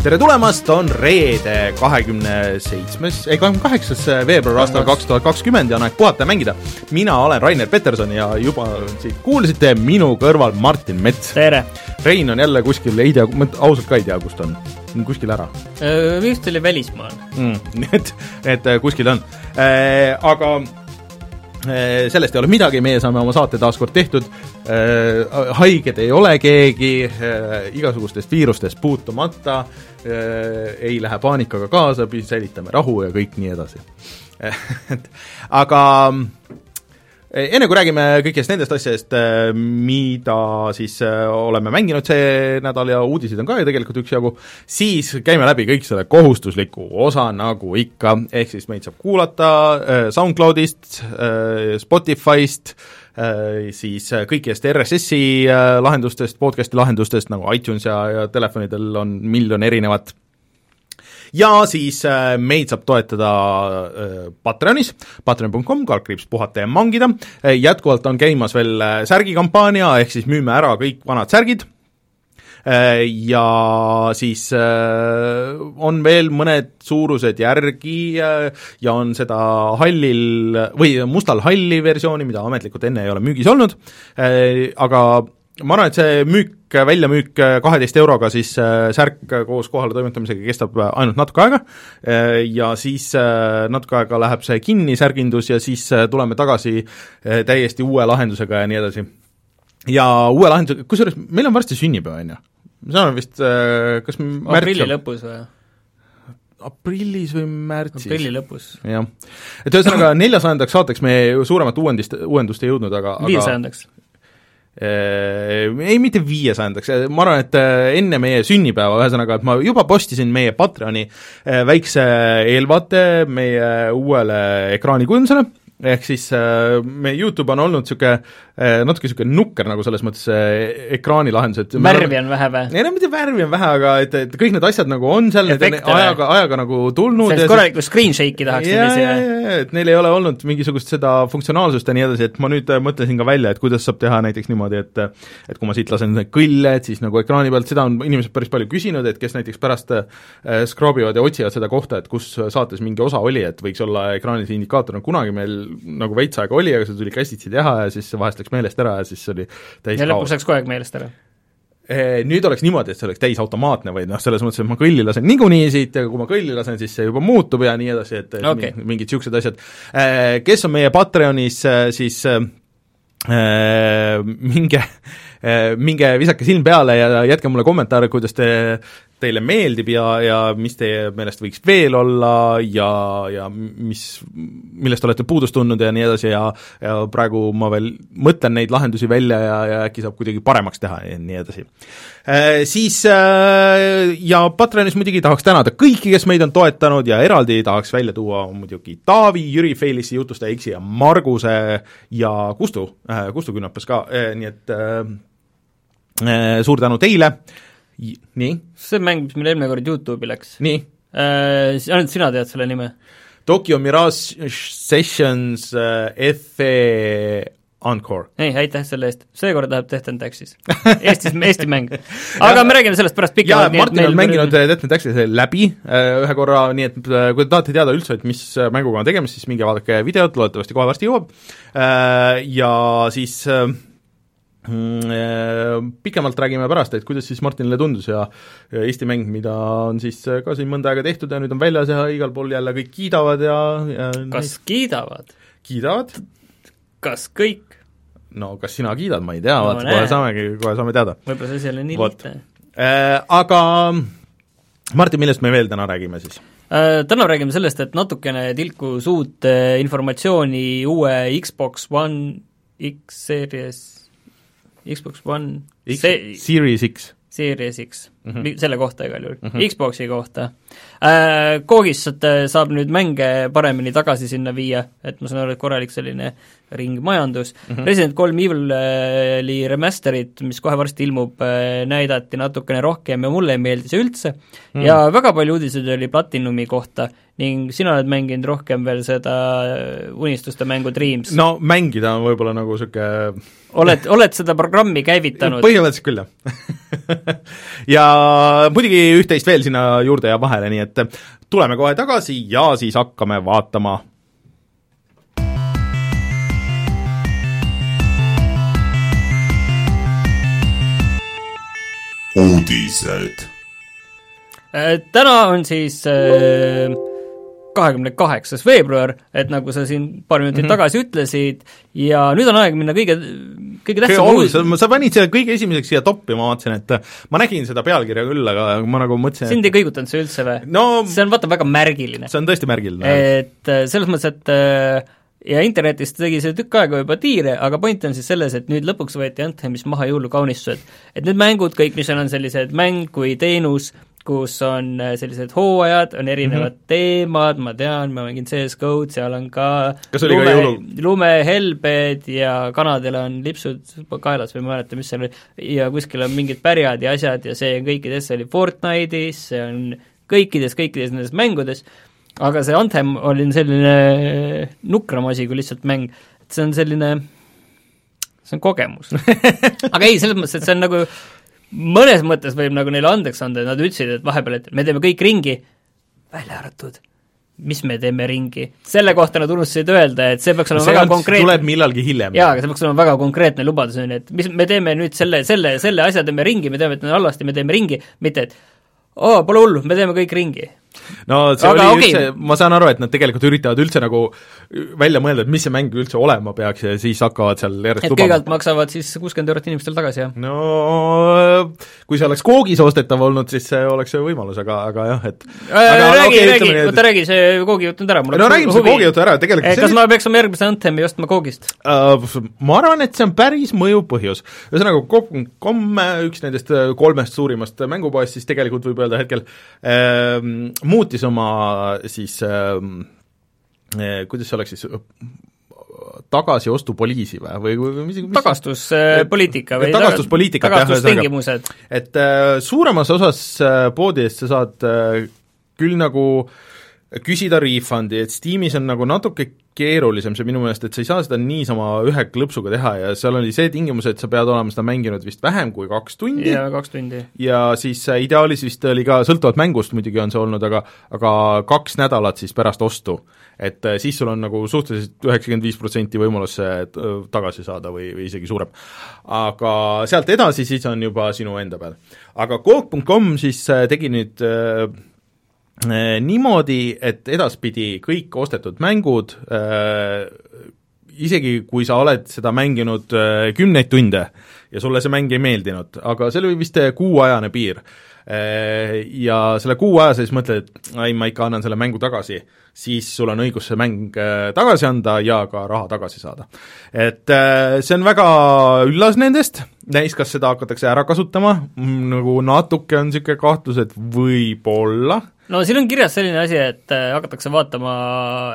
tere tulemast, on reede, kahekümne seitsmes, ei kahekümne kaheksas veebruar aastal kaks tuhat kakskümmend ja on aeg puhata ja mängida. mina olen Rainer Peterson ja juba siit kuulsite minu kõrval Martin Mets. tere! Rein on jälle kuskil, ei tea, ma ausalt ka ei tea, kus ta on. kuskil ära. Arust oli välismaal mm,. et, et kuskil on äh,. Aga sellest ei ole midagi, meie saame oma saate taas kord tehtud. Äh,, haiged ei ole keegi äh,, igasugustest viirustest puutumata. Äh,, ei lähe paanikaga kaasa, säilitame rahu ja kõik nii edasi. Et aga enne kui räägime kõigest nendest asjadest, mida siis oleme mänginud see nädal ja uudiseid on ka ju tegelikult üksjagu, siis käime läbi kõik selle kohustusliku osa, nagu ikka, ehk siis meid saab kuulata SoundCloudist, Spotify'st, siis kõikidest RSS-i lahendustest, podcast'i lahendustest, nagu iTunes ja, ja telefonidel on miljon erinevat ja siis äh, meid saab toetada äh, Patreonis, patreon.com, kaldkriips puhata ja mangida, äh, jätkuvalt on käimas veel särgikampaania, ehk siis müüme ära kõik vanad särgid, ja siis on veel mõned suurused järgi ja on seda hallil või mustal halli versiooni, mida ametlikult enne ei ole müügis olnud, aga ma arvan, et see müük, väljamüük kaheteist euroga siis äh, särk koos kohaletoimetamisega kestab ainult natuke aega ja siis äh, natuke aega läheb see kinni, särgindus, ja siis äh, tuleme tagasi täiesti uue lahendusega ja nii edasi. ja uue lahendusega, kusjuures meil on varsti sünnipäev, on ju? see on vist kas aprilli lõpus või? aprillis või märtsis. aprilli lõpus. jah. et ühesõnaga neljasajandaks saateks me suuremat uuendist, uuendust ei jõudnud, aga viiesajandaks Äh, ei, mitte viiesajandaks, ma arvan, et äh, enne meie sünnipäeva, ühesõnaga, et ma juba postisin meie Patreoni äh, väikse eelvaate meie uuele ekraanikujundusele, ehk siis meie YouTube on olnud niisugune Eh, natuke niisugune nukker nagu selles mõttes ekraanilahendused. värvi on vähe või? ei no mitte värvi on vähe, aga et, et kõik need asjad nagu on seal, need on ajaga, ajaga nagu tulnud sellist korralikku screen shake'i tahaks niiviisi või? et neil ei ole olnud mingisugust seda funktsionaalsust ja nii edasi, et ma nüüd äh, mõtlesin ka välja, et kuidas saab teha näiteks niimoodi, et et kui ma siit lasen kõlle, et siis nagu ekraani pealt, seda on inimesed päris palju küsinud, et kes näiteks pärast äh, scrub ivad ja otsivad seda kohta, et kus saates mingi osa oli, et võiks olla ekraanil see indikaator, no kunagi meil nagu veits aega oli, aga seda tuli käsitsi teha ja siis vahest läks meelest ära ja siis oli täis ja lõpuks läks kogu aeg meelest ära? Nüüd oleks niimoodi, et see oleks täisautomaatne või noh, selles mõttes, et ma kõlli lasen niikuinii siit ja kui ma kõlli lasen, siis see juba muutub ja nii edasi, et, okay. mingid niisugused asjad. Kes on meie Patreonis, siis äh, minge minge visake silm peale ja jätke mulle kommentaare, kuidas te teile meeldib ja, ja mis teie meelest võiks veel olla ja, ja mis, millest olete puudust tundnud ja nii edasi ja ja praegu ma veel mõtlen neid lahendusi välja ja, ja äkki saab kuidagi paremaks teha ja nii edasi äh,. Siis äh, ja Patreonis muidugi tahaks tänada kõiki, kes meid on toetanud ja eraldi tahaks välja tuua muidugi Taavi, Jüri Feilissi, Jutustaja X-i ja Marguse ja Kustu äh,, Kustu Künapas ka nii et suur tänu teile nii? see mäng, mis meil eelmine kord YouTube'i läks. nii äh,? Ainult sina tead selle nime? Tokyo Mirage Sessions äh, FE Encore. ei, aitäh selle eest, seekord läheb Death and Taxis. Eestis, Eesti mäng. aga me räägime sellest pärast pikemalt. Martin on mänginud meil... Death and Taxis läbi äh, ühe korra, nii et äh, kui te tahate teada üldse, et mis mänguga on tegemist, siis minge vaadake videot, loodetavasti kohe varsti jõuab. Ja siis äh, pikemalt räägime pärast, et kuidas siis Martinile tundus ja, Eesti mäng, mida on siis äh, ka siin mõnda aega tehtud ja nüüd on väljas ja igal pool jälle kõik kiidavad ja, ja kas neid... kiidavad? kiidavad. kas kõik? no kas sina kiidad, ma ei tea no,, vaata kohe saamegi, kohe saame teada. võib-olla see asi ei ole nii lihtne äh,. Aga Martin, millest me veel täna räägime siis? Äh, täna räägime sellest, et natukene tilkus uut informatsiooni uue Xbox One X Series Xbox One X, see, Series X. Series X mm, -hmm. selle kohta igal juhul mm, -hmm. Xboxi kohta äh,. Koogist saab nüüd mänge paremini tagasi sinna viia, et ma saan aru, et korralik selline ringmajandus mm, -hmm. Resident kolm Evil'i remaster'it, mis kohe varsti ilmub, äh, näidati natukene rohkem ja mulle ei meeldi see üldse mm, ja väga palju uudiseid oli Platinumi kohta ning sina oled mänginud rohkem veel seda unistuste mängu Dreams. no mängida on võib-olla nagu niisugune oled, oled seda programmi käivitanud? põhimõtteliselt küll, jah ja muidugi üht-teist veel sinna juurde ja vahele, nii et tuleme kohe tagasi ja siis hakkame vaatama uudised. Äh, täna on siis äh, kahekümne kaheksas veebruar, et nagu sa siin paar minutit mm -hmm. tagasi ütlesid, ja nüüd on aeg minna kõige, kõige tähtsam uudis. sa panid selle kõige esimeseks siia toppi, ma vaatasin, et ma nägin seda pealkirja küll, aga ma nagu mõtlesin sind ei kõigutanud see üldse või no,? see on vaata väga märgiline. see on tõesti märgiline. et äh, selles mõttes, et ja internetist tegi see tükk aega juba tiire, aga point on siis selles, et nüüd lõpuks võeti Anthemist maha jõulukaunistused. et need mängud kõik, mis on, on sellised mäng kui teenus, kus on äh, sellised hooajad, on erinevad mm -hmm. teemad, ma tean, ma mängin CS GO-d, seal on ka kas oli lume, ka jõulu? lumehelbed ja kanadel on lipsud kaelas või ma ei mäleta, mis seal oli, ja kuskil on mingid pärjad ja asjad ja see on kõikides, see oli Fortnite'is, see on kõikides, kõikides nendes mängudes aga see Anthem oli selline nukram asi kui lihtsalt mäng, et see on selline, see on kogemus aga ei, selles mõttes, et see on nagu mõnes mõttes võib nagu neile andeks anda, et nad ütlesid, et vahepeal, et me teeme kõik ringi, välja arvatud mis me teeme ringi. selle kohta nad unustasid öelda, et see peaks olema see väga konkreetne tuleb millalgi hiljem. jaa, aga see peaks olema väga konkreetne lubadus, on ju, et mis, me teeme nüüd selle, selle, selle asja teeme ringi, me teame, et on halvasti, me teeme ringi, mitte et oo, pole hullu, me teeme kõik ringi no see aga oli okay. üldse, ma saan aru, et nad tegelikult üritavad üldse nagu välja mõelda, et mis see mäng üldse olema peaks ja siis hakkavad seal järjest et kõigepealt maksavad siis kuuskümmend eurot inimestele tagasi, jah? no kui see oleks koogis ostetav olnud, siis see oleks võimalus, aga, aga jah, et äh, aga, räägi räägi, oota räägi see koogi jutt nüüd ära, mul no räägime selle koogi jutu ära, tegelikult eh, kas ma peaks oma järgmise Anthemi ostma koogist uh,? Ma arvan, et see on päris mõjuv põhjus. ühesõnaga, Coop.com, üks nendest äh, kolmest suurimast mängupoest, siis tegelikult võib öelda hetkel äh, muutis oma siis ähm, äh, kuidas see oleks siis, tagasiostupoliisi või, või, või mis, tagastuspoliitika või tagastuspoliitika tagastustingimused. et äh, suuremas osas äh, poodidest sa saad äh, küll nagu küsida refund'i, et Steamis on nagu natuke keerulisem see minu meelest, et sa ei saa seda niisama ühe klõpsuga teha ja seal oli see tingimus, et sa pead olema seda mänginud vist vähem kui kaks tundi. jaa, kaks tundi. ja siis äh, ideaalis vist oli ka, sõltuvalt mängust muidugi on see olnud, aga aga kaks nädalat siis pärast ostu. et äh, siis sul on nagu suhteliselt üheksakümmend viis protsenti võimalus see äh, tagasi saada või, või isegi suurem. aga sealt edasi siis on juba sinu enda peal. aga Coop.com siis tegi nüüd niimoodi, et edaspidi kõik ostetud mängud äh, isegi kui sa oled seda mänginud äh, kümneid tunde ja sulle see mäng ei meeldinud, aga see oli vist kuuajane piir äh,, ja selle kuu aja siis mõtled, et ai, ma ikka annan selle mängu tagasi, siis sul on õigus see mäng äh, tagasi anda ja ka raha tagasi saada. et äh, see on väga üllas nendest, näis, kas seda hakatakse ära kasutama, nagu natuke on niisugune kahtlus, et võib-olla no siin on kirjas selline asi, et äh, hakatakse vaatama,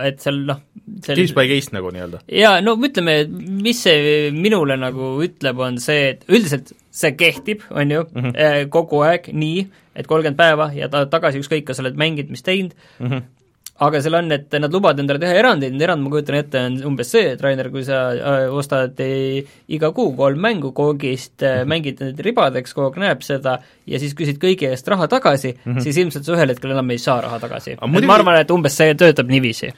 et seal noh sel... Case by case nagu nii-öelda? jaa, no ütleme, mis see minule nagu ütleb, on see, et üldiselt see kehtib, on ju mm, -hmm. kogu aeg nii, et kolmkümmend päeva ja ta tagasi ükskõik, kas sa oled mänginud, mis teinud mm, -hmm aga seal on, et nad lubavad endale teha erandeid, need erand, ma kujutan ette, on umbes see, et Rainer, kui sa äh, ostad äh, iga kuu kolm mängu koogist, äh, mängid need ribadeks, aeg näeb seda, ja siis küsid kõigi eest raha tagasi mm, -hmm. siis ilmselt sa ühel hetkel enam ei saa raha tagasi. Muidugi... ma arvan, et umbes see töötab niiviisi.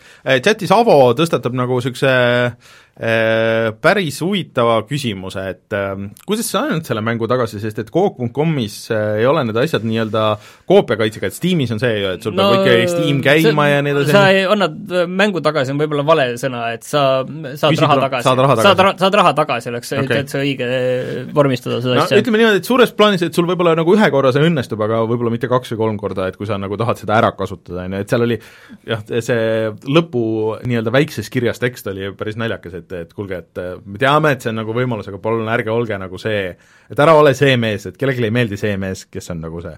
chatis Avo tõstatab nagu niisuguse Äh, päris huvitava küsimuse, et äh, kuidas sa annad selle mängu tagasi, sest et Coop.com-is äh, ei ole need asjad nii-öelda koopiakaitsega, et Steamis on see ju, et sul no, peab ikka Steam käima see, ja nii edasi. sa ei, annad mängu tagasi, on võib-olla vale sõna, et sa saad Küsid, raha tagasi. saad raha tagasi. saad, saad raha tagasi, oleks okay. täitsa õige vormistada seda no, asja. ütleme niimoodi, et suures plaanis, et sul võib-olla nagu ühe korra see õnnestub, aga võib-olla mitte kaks või kolm korda, et kui sa nagu tahad seda ära kasutada, on ju, et seal oli jah, see lõpu nii-öelda väikses kirjas tekst oli päris naljakas, et et, et kuulge, et äh, me teame, et see on nagu võimalus, aga palun ärge olge nagu see, et ära ole see mees, et kellelegi ei meeldi see mees, kes on nagu see.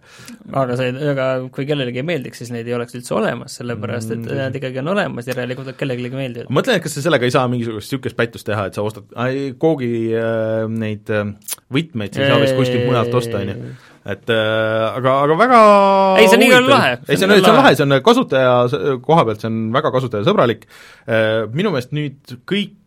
aga see, aga kui kellelegi ei meeldiks, siis neid ei oleks üldse olemas, sellepärast et mm. nad ikkagi on olemas, järelikult nad kellelegi meeldivad. ma mõtlen, et kas sa sellega ei saa mingisugust niisugust pättust teha, et sa ostad, Koogi äh, neid äh, võtmeid sa ei saa vist kuskilt mujalt osta, on ju et äh, aga, aga väga ei, see on igal lahe. ei, see on, see on lahe, see on kasutaja koha pealt, see on väga kasutajasõbralik äh,, minu meelest nüüd kõik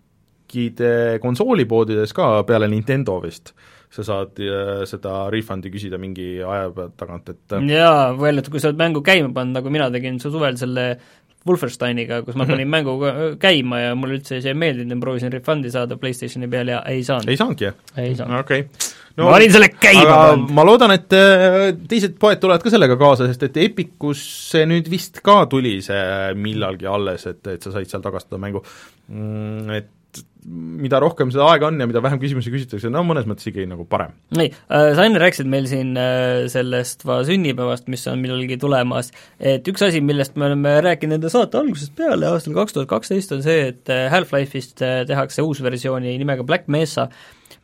kõikide konsoolipoodides ka peale Nintendo vist sa saad äh, seda refund'i küsida mingi aja tagant, et jaa, välja arvatud, kui sa oled mängu käima pannud, nagu mina tegin su suvel selle Wolfensteiniga, kus ma panin mängu ka- käima ja mulle üldse see ei meeldinud ja ma proovisin refund'i saada PlayStationi peal ja ei saanud. ei saanudki, jah? ei saanud. okei okay. ma olin selle käima pannud. ma loodan, et äh, teised poed tulevad ka sellega kaasa, sest et Epicus see nüüd vist ka tuli see millalgi alles, et, et sa said seal tagastada mängu mm,, et mida rohkem seda aega on ja mida vähem küsimusi küsitakse, no mõnes mõttes ikkagi nagu parem. äh,, sa enne rääkisid meil siin äh, sellest va sünnipäevast, mis on millalgi tulemas, et üks asi, millest me oleme rääkinud enda saate algusest peale, aastal kaks tuhat kaksteist, on see, et äh, Half-Life'ist äh, tehakse uus versiooni nimega Black Mesa,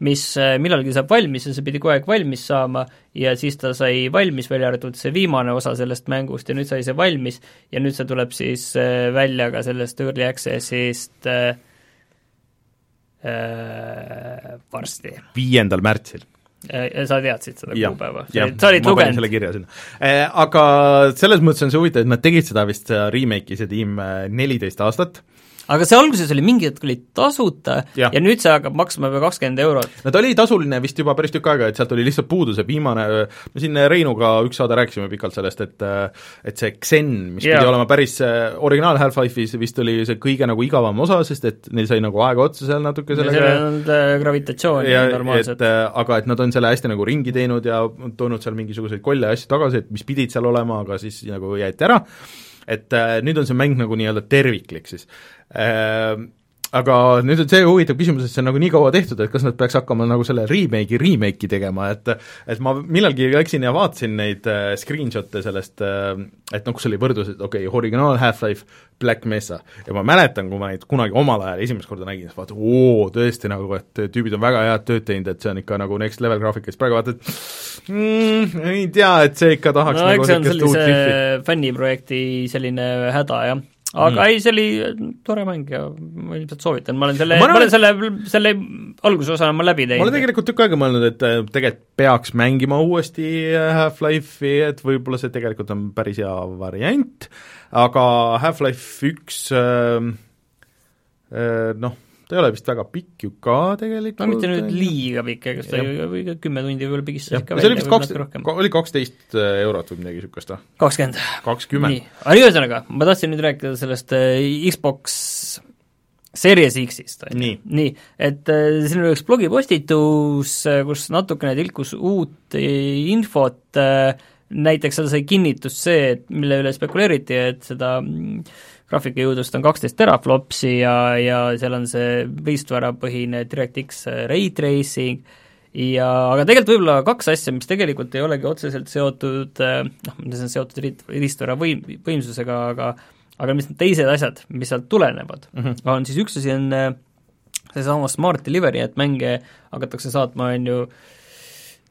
mis millalgi saab valmis ja see pidi kogu aeg valmis saama ja siis ta sai valmis, välja arvatud see viimane osa sellest mängust ja nüüd sai see valmis ja nüüd see tuleb siis välja ka sellest Early Access'ist äh, äh, varsti viiendal märtsil. Ja sa teadsid seda Jah, kuupäeva? sa olid panin selle lugenud? kirja sinna eh,. Aga selles mõttes on see huvitav, et nad tegid seda vist, remake'i, see tiim neliteist aastat, aga see alguses oli mingi hetk oli tasuta ja, ja nüüd see hakkab maksma juba kakskümmend eurot. no ta oli tasuline vist juba päris tükk aega, et sealt oli lihtsalt puudu see viimane, me siin Reinuga üks saade rääkisime pikalt sellest, et et see Xen, mis Jaa. pidi olema päris, originaal Half-Life'is vist oli see kõige nagu igavam osa, sest et neil sai nagu aega otsa seal natuke seal ei sellega olnud äh, gravitatsiooni ja normaalselt äh, aga et nad on selle hästi nagu ringi teinud ja toonud seal mingisuguseid kolle ja asju tagasi, et mis pidid seal olema, aga siis nagu jäeti ära, et äh, nüüd on see mäng nagu nii-öelda terviklik siis. Äh, aga nüüd on see huvitav küsimus, et see on nagu nii kaua tehtud, et kas nad peaks hakkama nagu selle remake'i remake'i tegema, et et ma millalgi läksin ja vaatasin neid äh, screenshot'e sellest äh,, et noh, kus oli võrdlus, et okei okay,, originaal Half-Life, Black Mesa, ja ma mäletan, kui ma neid kunagi omal ajal esimest korda nägin, siis vaata, oo, tõesti nagu, et tüübid on väga head tööd teinud, et see on ikka nagu next level graafika, siis praegu vaatad mm, ei tea, et see ikka tahaks no nagu niisugust uut Cliffi. fänniprojekti selline häda, jah aga mm. ei, see oli tore mäng ja ma ilmselt soovitan, ma olen selle, Ma ma olen selle, selle algusosana ma läbi ma olen teinud. tegelikult tükk aega mõelnud, et äh, tegelikult peaks mängima uuesti äh, Half-Life'i, et võib-olla see tegelikult on päris hea variant, aga Half-Life üks äh, äh, noh, ta ei ole vist väga pikk ju ka tegelikult. no mitte nüüd liiga pikk, ega Jah. ju kümme tundi võib-olla pigistas ikka välja või kaks natuke, rohkem. oli kaksteist äh, eurot või midagi niisugust või? kakskümmend. kakskümmend aga ühesõnaga, ma tahtsin nüüd rääkida sellest äh, Xbox Series X-ist, on ju Nii.. nii, et äh, siin oli üks blogipostitus, kus natukene tilkus uut äh, infot äh,, näiteks seal sai kinnitust see, et mille üle spekuleeriti, et seda graafikajõudlust on kaksteist teraflopsi ja, ja seal on see riistvarapõhine DirectX ray tracing ja aga tegelikult võib-olla kaks asja, mis tegelikult ei olegi otseselt seotud äh, noh, mis on seotud riit-, riistvara võim-, võimsusega, aga aga mis need teised asjad, mis sealt tulenevad mm, -hmm. on siis üks asi on äh, seesama Smart Delivery, et mänge hakatakse saatma, on ju,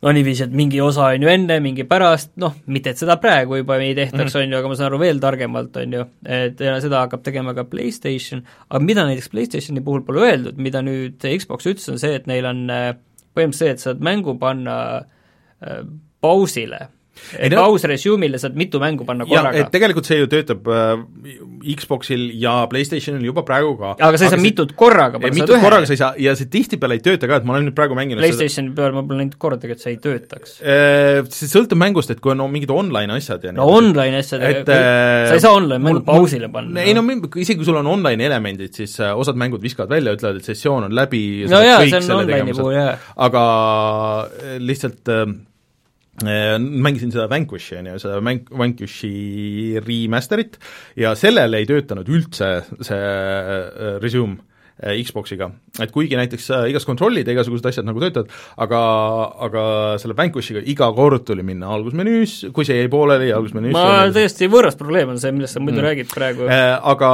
no niiviisi, et mingi osa on ju enne, mingi pärast, noh, mitte et seda praegu juba ei tehtaks mm, -hmm. on ju, aga ma saan aru veel targemalt, on ju, et ja seda hakkab tegema ka PlayStation, aga mida näiteks PlayStationi puhul pole öeldud, mida nüüd Xbox ütles, on see, et neil on äh, põhimõtteliselt see, et saad mängu panna äh, pausile Ei no- paus resume'ile saad mitu mängu panna korraga et. tegelikult see ju töötab äh, Xboxil ja PlayStationil juba praegu ka. aga sa ei saa mitut korraga panna, mitut korraga sa ei saa ja see tihtipeale ei tööta ka, et ma olen nüüd praegu mänginud PlayStationi peal ma pole näinud kordagi, et see ei töötaks. seda see sõltub mängust, et kui on no, mingid online asjad ja no online asjadega, et äh, sa ei saa online mängu pausile panna. ei no min- isegi kui sul on online elemendid, siis äh, osad mängud viskavad välja, ütlevad, et sessioon on läbi no jaa, see on online'i puhul jaa. aga äh, lihtsalt äh, äh, mängisin seda Vanquishi, on ju, seda Vanq-, Vanquishi remaster'it ja sellel ei töötanud üldse see äh, resume Xboxiga, et kuigi näiteks äh, igas kontrollid ja igasugused asjad nagu töötavad, aga, aga selle Vanquishiga iga kord tuli minna algusmenüüs, kui see jäi pooleli, algusmenüüs ma täiesti võõras probleem on see, millest sa muidu mm. räägid praegu. äh, aga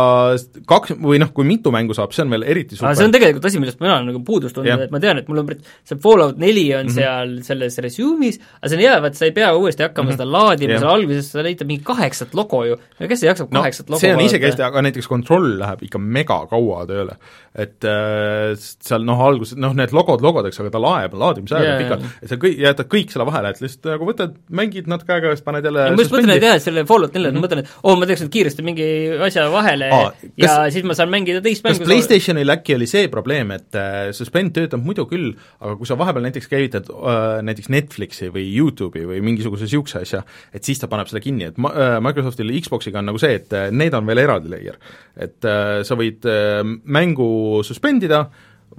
kaks või noh, kui mitu mängu saab, see on veel eriti super see on tegelikult asi, millest mina olen nagu puudust tundnud, et ma tean, et mul on see Fallout neli on mm. -hmm. seal selles resume'is, aga see on hea, et sa ei pea uuesti hakkama mm -hmm. seda laadima Jah. seal alguses, sa näitad mingi kaheksat logo ju, no kes jaksab no kaheksat logo see on vaadata? isekesti, aga näiteks kontroll läheb ikka mega kaua tööle. Et äh, seal noh, alguses noh, need logod logodeks, aga ta laeb, laadimisajad Jaa, on pikad, et sa kõik, jätad kõik selle vahele, et lihtsalt nagu võtad, mängid natuke aega, siis paned jälle ma just mõtlen, et jah, et selle Fallout neljale mm -hmm. ma mõtlen, et oo oh,, ma teeks nüüd kiiresti mingi asja vahele Aa, Aa, ja kas- siis ma saan mängida teist kas mängu PlayStationil äkki oli see probleem, et äh, suspend töötab muidu küll, aga kui sa vahepeal näiteks käivitad äh, näiteks Netflixi või YouTube'i või mingisuguse niisuguse asja, et siis ta paneb selle kinni, et ma- äh,, Microsoftil Xboxiga on nagu see, et äh, need on veel eraldi layer. et äh, sa võid äh, mängu suspendida,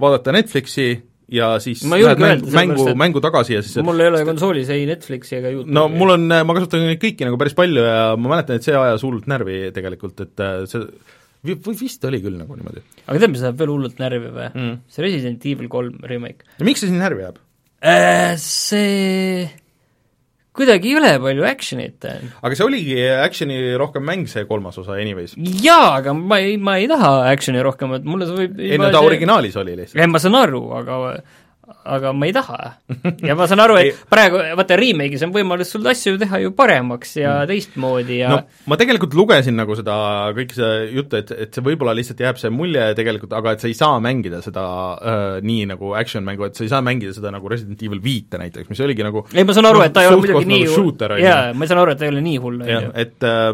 vaadata Netflixi ja siis Ma ei julge öelda, mängu, mängu tagasi ja siis mul ei ole konsoolis ei Netflixi ega Youtube'i. no mul on, ma kasutan neid kõiki nagu päris palju ja ma mäletan, et see ajas hullult närvi tegelikult, et äh, see või vist oli küll nagu niimoodi aga tead, mis ajab veel hullult närvi või mm.. see Resident Evil kolm remake miks see sind närvi ajab? äh,. See kuidagi ole palju action'it. aga see oligi action'i rohkem mäng, see kolmas osa anyways. jaa, aga ma ei, ma ei taha action'i rohkem, et mulle võib ei no ta see... originaalis oli lihtsalt. ei, ma saan aru, aga aga ma ei taha. ja ma saan aru, et praegu, vaata remake'is on võimalus sul asju teha ju paremaks ja teistmoodi ja no ma tegelikult lugesin nagu seda kõike seda juttu, et, et see võib-olla lihtsalt jääb see mulje tegelikult, aga et sa ei saa mängida seda äh, nii nagu action mängu, et sa ei saa mängida seda nagu Resident Evil viite näiteks, mis oligi nagu ei, ma saan aru, noh, et ta ei ole muidugi nii nagu on ju. jaa, ma saan aru, et ta ei ole nii hull, on ju, et äh,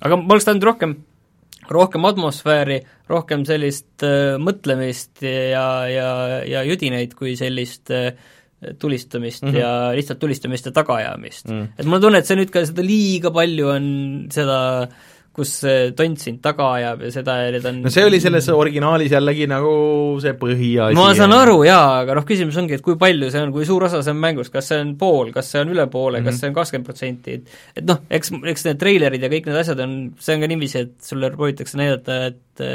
aga ma oleks tahtnud rohkem rohkem atmosfääri, rohkem sellist äh, mõtlemist ja, ja, ja judinaid kui sellist äh, tulistamist mm. -hmm. ja lihtsalt tulistamist ja tagaajamist Mm. mm.. et mul on tunne, et see nüüd ka seda liiga palju on seda kus tont sind taga ajab ja seda ja need on no see oli selles originaalis jällegi nagu see põhiasi. ma saan aru jaa, aga noh, küsimus ongi, et kui palju see on, kui suur osa see on mängust, kas see on pool, kas see on üle poole mm, -hmm. kas Mhm. see on kakskümmend protsenti, et et noh, eks, eks need treilerid ja kõik need asjad on, see on ka niiviisi, et sulle proovitakse näidata, et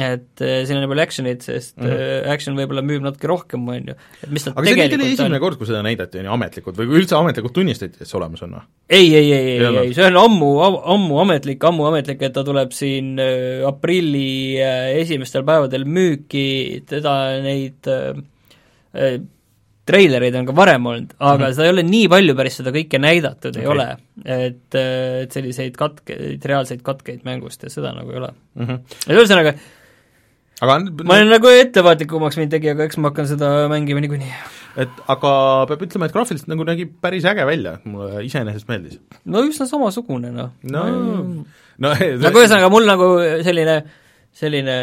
et äh, siin on nii palju action'it, sest mm. -hmm. action võib-olla müüb natuke rohkem, on ju, et mis ta aga see nüüd oli tegelikult esimene on. kord, kui seda näidati, on ju, ametlikult või üldse ametlikult tunnistati, et see olemas on või? ei, ei, ei, Ei ei, see on ammu, ammu ametlik, ammu ametlik, et ta tuleb siin äh, aprilli esimestel päevadel müüki, teda neid äh, treilereid on ka varem olnud, aga mm -hmm. seda ei ole nii palju päris seda kõike näidatud okay. ei ole. et, et selliseid katkeid, reaalseid katkeid mängust ja seda nagu ei ole mm. -hmm. et ühesõnaga, aga ma olen nagu ettevaatlikumaks mind tegi, aga eks ma hakkan seda mängima niikuinii. et aga peab ütlema, et graafiliselt nagu nägi päris äge välja, mulle iseenesest meeldis. no üsna samasugune, noh. no, no nagu ühesõnaga, mul nagu selline, selline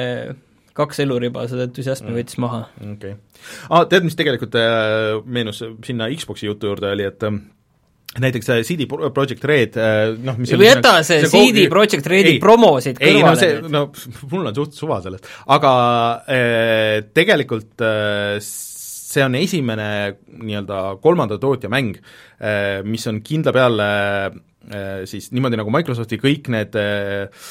kaks eluriba seda entusiasmi võttis maha. okei okay. ah,. Tead, mis tegelikult äh, meenus sinna Xbox'i jutu juurde, oli, et äh, näiteks see CD Projekt Red, noh mis jäta see, see CD Projekt Redi ei, promosid ei no kõrvale see, no mul on suht suva sellest, aga äh, tegelikult äh, see on esimene nii-öelda kolmanda tootja mäng äh,, mis on kindla peale äh, siis niimoodi, nagu Microsofti kõik need äh,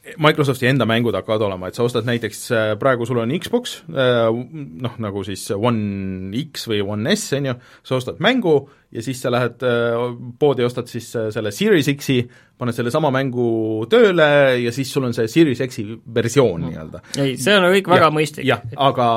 Microsofti enda mängud hakkavad olema, et sa ostad näiteks, praegu sul on Xbox, noh, nagu siis One X või One S, on ju, sa ostad mängu ja siis sa lähed poodi ja ostad siis selle Series X-i, paned selle sama mängu tööle ja siis sul on see Series X-i versioon nii-öelda. ei, see on kõik väga ja, mõistlik. jah, aga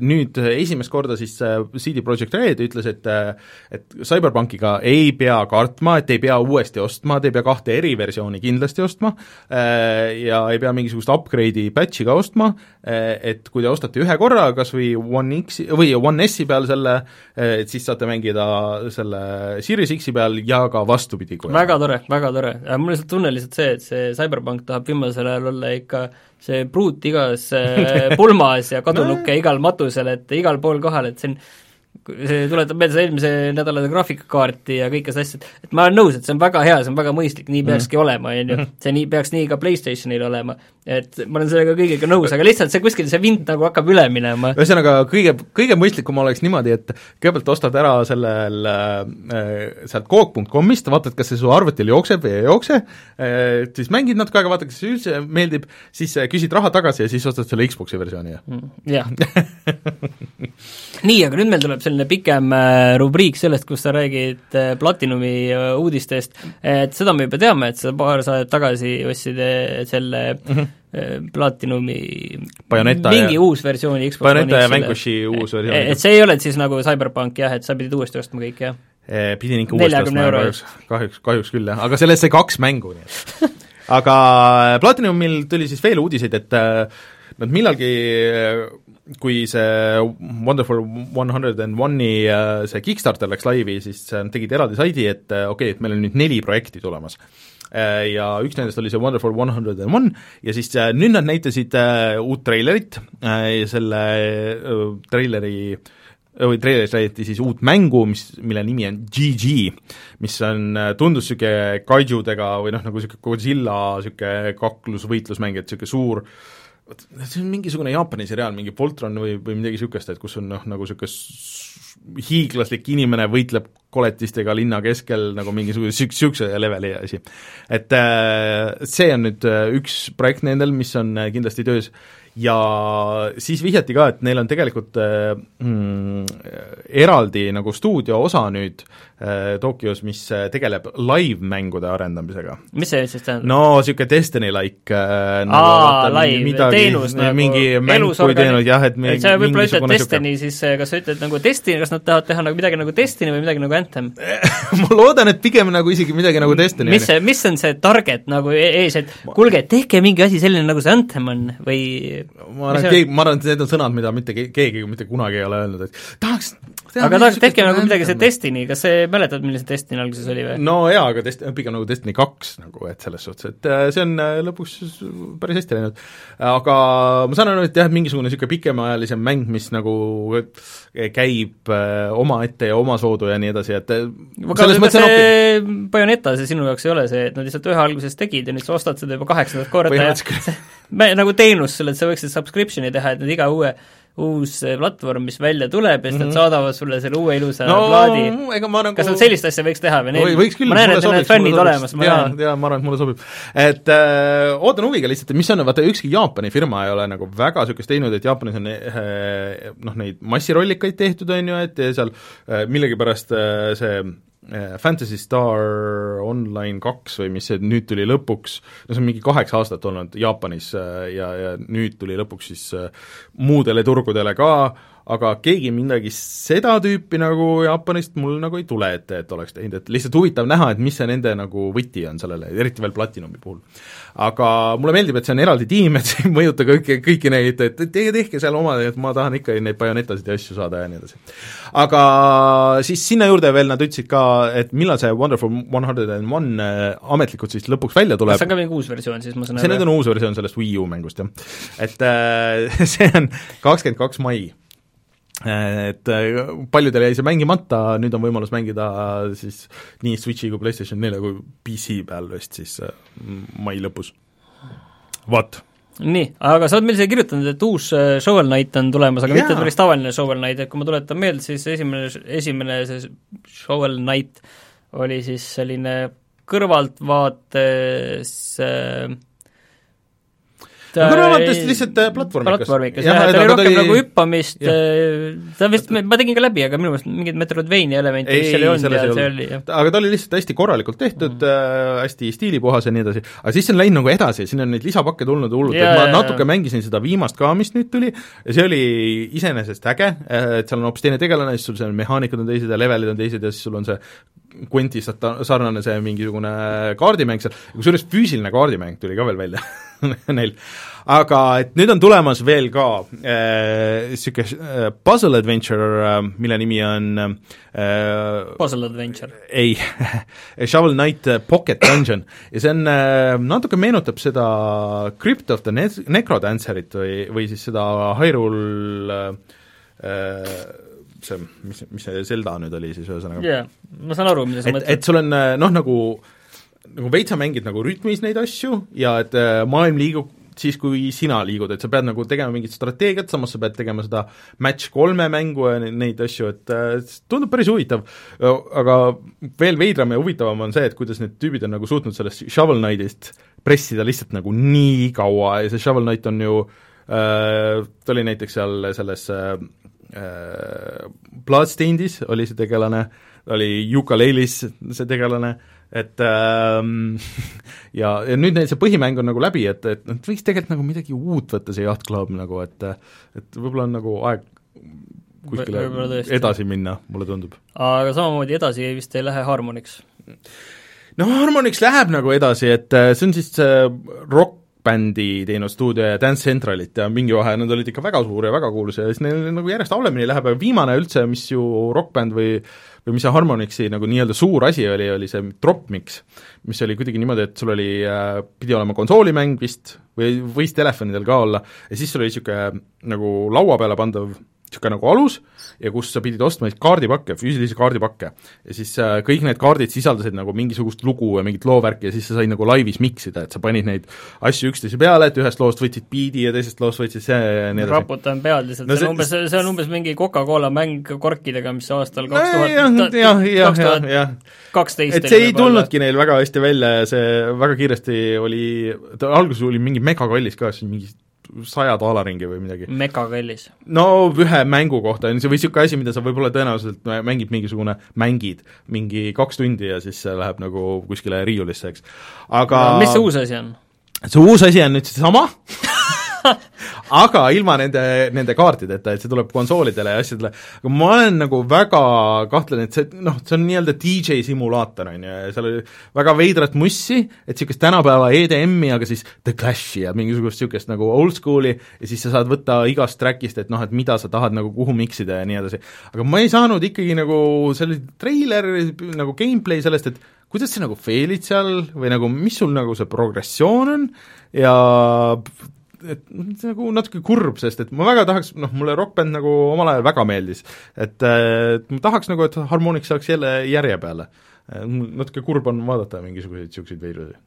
nüüd esimest korda siis CD Projekt Red ütles, et et CyberPunkiga ei pea kartma, et ei pea uuesti ostma, te ei pea kahte eriversiooni kindlasti ostma ja ei pea mingisugust upgrade'i patch'i ka ostma, et kui te ostate ühe korra kas või One X või One S-i peal selle, et siis saate mängida selle Series X-i peal ja ka vastupidi. väga tore, väga tore, mul lihtsalt tunne lihtsalt see, et see CyberPunk tahab viimasel ajal olla ikka see pruut igas pulmas ja kadunukke no. igal matusel, et igal pool kohal, et see on see tuletab meelde seda eelmise nädala graafikakaarti ja kõike seda asja, et ma olen nõus, et see on väga hea, see on väga mõistlik, nii peakski mm. olema, on ju, see nii, peaks nii ka PlayStationil olema. et ma olen sellega kõigega nõus, aga lihtsalt see kuskil, see vint nagu hakkab üle minema. ühesõnaga, kõige, kõige mõistlikum oleks niimoodi, et kõigepealt ostad ära sellel äh, sealt coop.com'ist, vaatad, kas see su arvutil jookseb või ei jookse äh,, siis mängid natuke aega, vaatad, kas see üldse meeldib, siis küsid raha tagasi ja siis ostad selle Xbox'i versiooni, jah? Mm, jah nii, aga nüüd meil tuleb selline pikem äh, rubriik sellest, kus sa räägid äh, Platinumi äh, uudistest, et seda me juba teame, et sa paar saadet tagasi ostsid selle mm -hmm. Platinumi Bayoneta mingi ja, uus versiooni Xbox Bayoneta ja Vanquishi uus versioon. et see ei ole siis nagu CyberPunk jah, et sa pidid uuesti ostma kõik, jah? pidin ikka uuesti ostma, kahjuks, kahjuks, kahjuks küll, jah, aga sellest sai kaks mängu, nii et aga Platinumil tuli siis veel uudiseid, et nad millalgi kui see Wonderful One Hundred and One'i äh, see Kickstarter läks laivi, siis nad tegid eraldi saidi, et äh, okei okay,, et meil on nüüd neli projekti tulemas. Äh, ja üks nendest oli see Wonderful One Hundred and One ja siis nüüd nad näitasid uut treilerit, selle treileri või treileris näidati siis uut mängu, mis, mille nimi on GG, mis on, tundus niisugune kaijudega või noh, nagu niisugune Godzilla niisugune kaklusvõitlusmäng, et niisugune suur äh, vot see on mingisugune Jaapani seriaal, mingi Voltron või, või midagi niisugust, et kus on noh, nagu niisugune hiiglaslik inimene võitleb koletistega linna keskel nagu mingisuguse niisuguse leveli asi. et äh, see on nüüd äh, üks projekt nendel, mis on äh, kindlasti töös ja siis vihjati ka, et neil on tegelikult äh, mm, eraldi nagu stuudio osa nüüd äh, Tokyos, mis äh, tegeleb live-mängude arendamisega. mis see siis tähendab? no niisugune Destiny-like äh, nagu aa, live, teenus nagu mingi mäng kui teenus, jah, et et sa võib-olla ütled Destiny, siis äh, kas sa ütled nagu Destiny, kas nad tahavad teha nagu midagi nagu Destiny või midagi nagu Anthem ma loodan, et pigem nagu isegi midagi nagu Destiny. mis see, mis on see target nagu e-, ees, et kuulge, tehke mingi asi selline, nagu see Anthem on või ma arvan, et keegi, ma arvan, et need on sõnad, mida mitte keegi mitte kunagi ei ole öelnud, et tahaks aga tahaks, tehke nagu midagi see Destiny, kas see, mäletad, milline see Destiny alguses oli või? no jaa, aga Dest-, pigem nagu Destiny kaks nagu, et selles suhtes, et äh, see on äh, lõpuks päris hästi läinud. aga ma saan aru, et jah, mingisugune niisugune pikemaajalisem mäng, mis nagu käib äh, omaette ja omasoodu ja nii edasi, et selles mõttes on okei. Bayoneta see sinu jaoks ei ole see, et nad lihtsalt ühe alguses tegid ja nüüd sa ostad seda juba kaheksandat korda ja see nagu teenus sulle, et sa võiksid subscription'i teha, et nad iga uue uus eh, platvorm, mis välja tuleb ja siis mm -hmm. nad mhm. saadavad sulle selle uue ilusa no, plaadi. nagu kas nad sellist asja võiks teha või neil ma näen, et neil on fännid olemas, ma jaa, jaa, ma arvan, et mulle sobib. et äh, ootan huviga lihtsalt, et mis on, vaata ükski Jaapani firma ei ole nagu väga niisugust teinud, et Jaapanis on äh, noh, neid massirollikaid tehtud, on ju, et seal äh, millegipärast äh, see Fantasy Star Online kaks või mis see nüüd tuli lõpuks, no see on mingi kaheksa aastat olnud Jaapanis äh, ja, ja nüüd tuli lõpuks siis äh, muudele turgudele ka, aga keegi midagi seda tüüpi nagu Jaapanist mul nagu ei tule ette, et oleks teinud, et lihtsalt huvitav näha, et mis see nende nagu võti on sellele, eriti veel Platinumi puhul. aga mulle meeldib, et see on eraldi tiim, et see ei mõjuta kõiki, kõiki neid, et teie tehke seal oma, et ma tahan ikka neid bajonetasid ja asju saada ja nii edasi. aga siis sinna juurde veel nad ütlesid ka, et millal see Wonderful One Hundred and One äh, ametlikult siis lõpuks välja tuleb. see on ka mingi uus versioon siis, ma saan aru? see nüüd on uus versioon sellest Wii U mängust, jah. et äh, see on kakskümmend kaks mai et äh, paljudel jäi see mängimata, nüüd on võimalus mängida siis nii Switchi kui PlayStation nelja kui PC peal vist siis äh, mai lõpus. vot. nii, aga sa oled meile siia kirjutanud, et uus äh, Shovel Knight on tulemas, aga Jaa. mitte päris tavaline Shovel Knight, et kui ma tuletan meelde, siis esimene, esimene see Shovel Knight oli siis selline kõrvaltvaates äh, no kõrvamatest lihtsalt äh, platvormikas. platvormikas jah, et oli rohkem oli... nagu hüppamist, äh, ta vist, ma tegin ka läbi, aga minu meelest mingeid Metroidvania elemente vist seal ei olnud ja see oli, jah. aga ta oli lihtsalt hästi korralikult tehtud mm, -hmm. äh, hästi stiilipuhas ja nii edasi, aga siis on läinud nagu edasi, siin on neid lisapakke tulnud hullult, et ma natuke ja. mängisin seda viimast ka, mis nüüd tuli, ja see oli iseenesest äge, äh, et seal on hoopis teine tegelane, siis sul seal mehaanikud on teised ja levelid on teised ja siis sul on see Quenti sarnane see mingisugune kaardimäng seal, kusjuures füüsiline kaardimäng tuli ka veel välja neil. aga et nüüd on tulemas veel ka niisugune äh, äh, puzzle adventure äh,, mille nimi on äh, Puzzle adventure? ei Shovel Knight Pocket Dungeon ja see on äh,, natuke meenutab seda Crypt of the ne-, Necrodancerit või, või siis seda Hyrule äh, see, mis, mis see Zelda nüüd oli siis ühesõnaga? yeah,, ma saan aru, mida sa mõtled. et sul on noh, nagu nagu veitsa mängid nagu rütmis neid asju ja et äh, maailm liigub siis, kui sina liigud, et sa pead nagu tegema mingit strateegiat, samas sa pead tegema seda match kolme mängu ja neid asju, et äh, tundub päris huvitav. aga veel veidram ja huvitavam on see, et kuidas need tüübid on nagu suutnud sellest Shovel Knightist pressida lihtsalt nagu nii kaua ja see Shovel Knight on ju äh, ta oli näiteks seal selles äh, äh Bloodstainedis oli see tegelane, oli Yooka-Laylis see tegelane äh,, et ähm, ja, ja nüüd neil see põhimäng on nagu läbi, et, et nad võiks tegelikult nagu midagi uut võtta, see Yacht Club nagu, et et võib-olla on nagu aeg kuskile edasi minna, mulle tundub. aga samamoodi edasi vist ei lähe Harmonix? no Harmonix läheb nagu edasi, et äh, see on siis see rock Bandi teinud stuudio ja Dance Centralit ja mingi vahe, nad olid ikka väga suur ja väga kuulus ja siis neil nagu järjest halvemini läheb ja viimane üldse, mis ju Rock Band või või mis see Harmonixi nagu nii-öelda suur asi oli, oli see Dropmix, mis oli kuidagi niimoodi, et sul oli äh,, pidi olema konsoolimäng vist või võis telefonidel ka olla, ja siis sul oli niisugune nagu laua peale pandav niisugune nagu alus ja kus sa pidid ostma siis kaardipakke, füüsilisi kaardipakke. ja siis äh, kõik need kaardid sisaldasid nagu mingisugust lugu ja mingit loovärki ja siis sa said nagu laivis miksida, et sa panid neid asju üksteise peale, et ühest loost võtsid biidi ja teisest loost võtsid see ja nii edasi. raputan pead lihtsalt no,, see on umbes, see on umbes mingi Coca-Cola mäng korkidega, mis aastal kaks tuhat, kaks tuhat kaksteist et see ei tulnudki neil väga hästi välja ja see väga kiiresti oli, ta alguses oli mingi megakallis ka, siis mingi saja dolla ringi või midagi. megakallis. no ühe mängu kohta on see, või niisugune asi, mida sa võib-olla tõenäoliselt mängid mingisugune, mängid mingi kaks tundi ja siis see läheb nagu kuskile riiulisse, eks. aga no, mis see uus asi on? see uus asi on nüüd seesama aga ilma nende, nende kaartideta, et see tuleb konsoolidele ja asjadele, aga ma olen nagu väga kahtlen, et see noh, see on nii-öelda DJ simulaator, on ju, ja seal oli väga veidrat mussi, et niisugust tänapäeva EDM-i, aga siis The Clashi ja mingisugust niisugust nagu old school'i ja siis sa saad võtta igast track'ist, et noh, et mida sa tahad nagu kuhu miksida ja nii edasi. aga ma ei saanud ikkagi nagu selle treiler, nagu gameplay sellest, et kuidas sa nagu fail'id seal või nagu mis sul nagu see progressioon on ja et see nagu natuke kurb, sest et ma väga tahaks, noh, mulle Rock Band nagu omal ajal väga meeldis. et, et ma tahaks nagu, et Harmonix saaks jälle järje peale. natuke kurb on vaadata mingisuguseid niisuguseid veidrasi.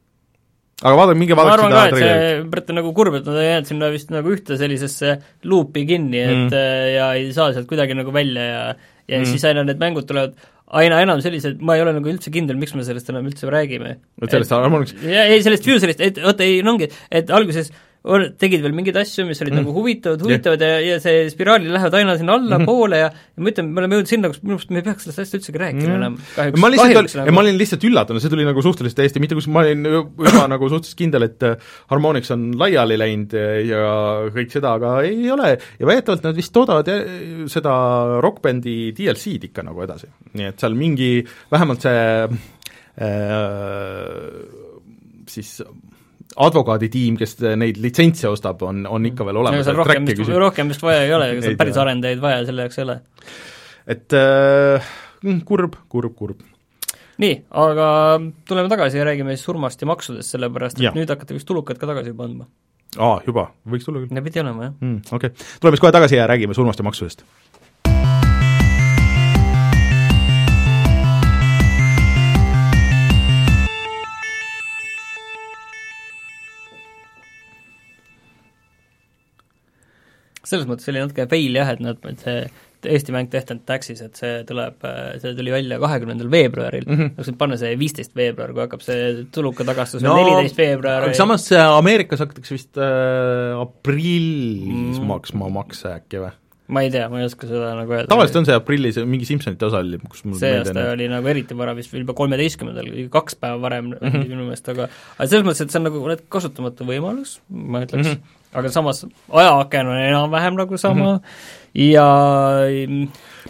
aga vaadake, minge vaadake seda treilerit. Brett on nagu kurb, et nad on jäänud sinna vist nagu ühte sellisesse luupi kinni, et mm. ja ei saa sealt kuidagi nagu välja ja ja mm. siis aina need mängud tulevad aina enam sellised, ma ei ole nagu üldse kindel, miks me sellest enam üldse räägime. et sellest Harmonix? ei, sellest Fuserist, et oota, ei, no ongi, et alguses tegid veel mingeid asju, mis olid mm. nagu huvitavad, huvitavad yeah. ja, ja see spiraalid lähevad aina sinna allapoole mm -hmm. ja ja ma ütlen, me oleme jõudnud sinna, kus minu arust me ei peaks sellest asjast üldsegi rääkima mm. enam, ma lihtsalt kahjuks, nagu. ma olin lihtsalt üllatunud, see tuli nagu suhteliselt täiesti, mitte kus ma olin juba nagu suhteliselt kindel, et äh, Harmonix on laiali läinud ja kõik seda, aga ei ole ja väidetavalt nad vist toodavad seda Rock Bandi DLC-d ikka nagu edasi. nii et seal mingi, vähemalt see äh, siis advokaaditiim, kes neid litsentse ostab, on, on ikka veel olemas. rohkem vist, rohkem vist vaja ei ole, ega seal päris arendajaid vaja selle jaoks ei ole. et äh, kurb, kurb, kurb. nii, aga tuleme tagasi ja räägime siis surmast ja maksudest, sellepärast et ja. nüüd hakkate vist tulukad ka tagasi juba andma. aa, juba, võiks tulla küll. pidi olema, jah mm,. Okei okay., tuleme siis kohe tagasi ja räägime surmast ja maksudest selles mõttes oli natuke fail jah, et nad, see Eesti mäng Death and Taxis, et see tuleb, see tuli välja kahekümnendal veebruaril mm, -hmm. võiks panna see viisteist veebruar, kui hakkab see tuluka tagastus no, neliteist veebruar. aga samas Ameerikas hakatakse vist äh, aprillis mm. maksma makse äkki või? ma ei tea, ma ei oska seda nagu öelda. tavaliselt on see aprillis, mingi Simsonite osa oli, kus mul see aasta oli nagu eriti vara, vist juba kolmeteistkümnendal, kaks päeva varem mm -hmm. minu meelest, aga aga selles mõttes, et see on nagu kasutamatu võimalus, ma ütleks mm, -hmm aga samas ajaaken on enam-vähem nagu sama mm -hmm. ja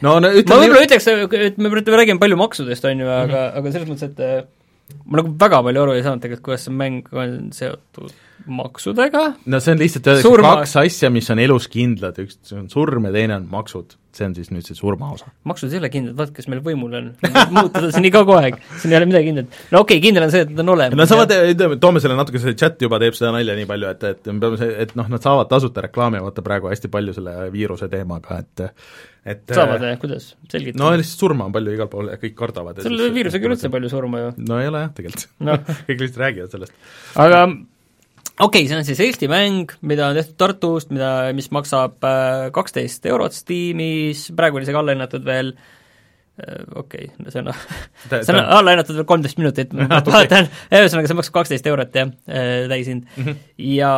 no, no ütle, ma võib-olla ütleks, et me räägime palju maksudest, on ju, aga mm, -hmm. aga selles mõttes, et äh, ma nagu väga palju aru ei saanud tegelikult, kuidas see mäng on seotud maksudega. no see on lihtsalt öeldakse kaks asja, mis on elus kindlad, üks on surm ja teine on maksud. see on siis nüüd see surmaosa. maksud ei ole kindlad, vaata, kes meil võimul on. muutuda siin iga kogu aeg, siin ei ole midagi kindlat. no okei okay,, kindel on see, et nad on olemas. no saavad, toome selle natuke, see chat juba teeb seda nalja nii palju, et, et me peame see, et noh, nad saavad tasuta reklaami, vaata praegu hästi palju selle viiruse teemaga, et et saavad jah, kuidas, selgita. no lihtsalt surma on palju igal pool ja kõik kardavad. selle viirusega üldse palju surma ju. no ei ole jah, tegelikult no. kõik lihtsalt räägivad sellest. aga okei okay,, see on siis Eesti mäng, mida on tehtud Tartust, mida, mis maksab äh, kaksteist eurot Steamis, praegu oli see ka alla hinnatud veel äh, okei okay,, see on, see on alla hinnatud veel kolmteist minutit, ma vaatan, ühesõnaga see maksab kaksteist eurot jah, äh, täishind mm. -hmm. ja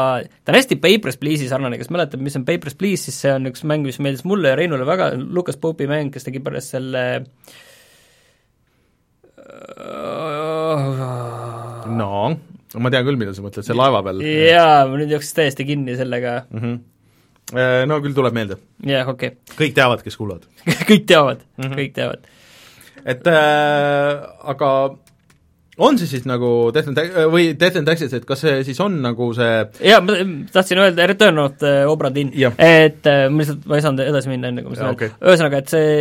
ta on hästi Papers, Please'i sarnane, kes mäletab, mis on Papers, Please, siis see on üks mäng, mis meeldis mulle ja Reinule väga, Lukas Pope'i mäng, kes tegi pärast selle no ma tean küll, mida sa mõtled, see laeva peal. jaa, ma nüüd jooksis täiesti kinni sellega mm. -hmm. No küll tuleb meelde. jah, okei okay.. kõik teavad, kes kuulavad kõik teavad mm, -hmm. kõik teavad. et äh, aga on see siis nagu Death and Tax- või Death and Taxes, et kas see siis on nagu see jaa, ma tahtsin öelda Return of the Obra Dinn, et äh, ma lihtsalt, ma ei saanud edasi minna, enne kui ma seda okei. ühesõnaga, et see,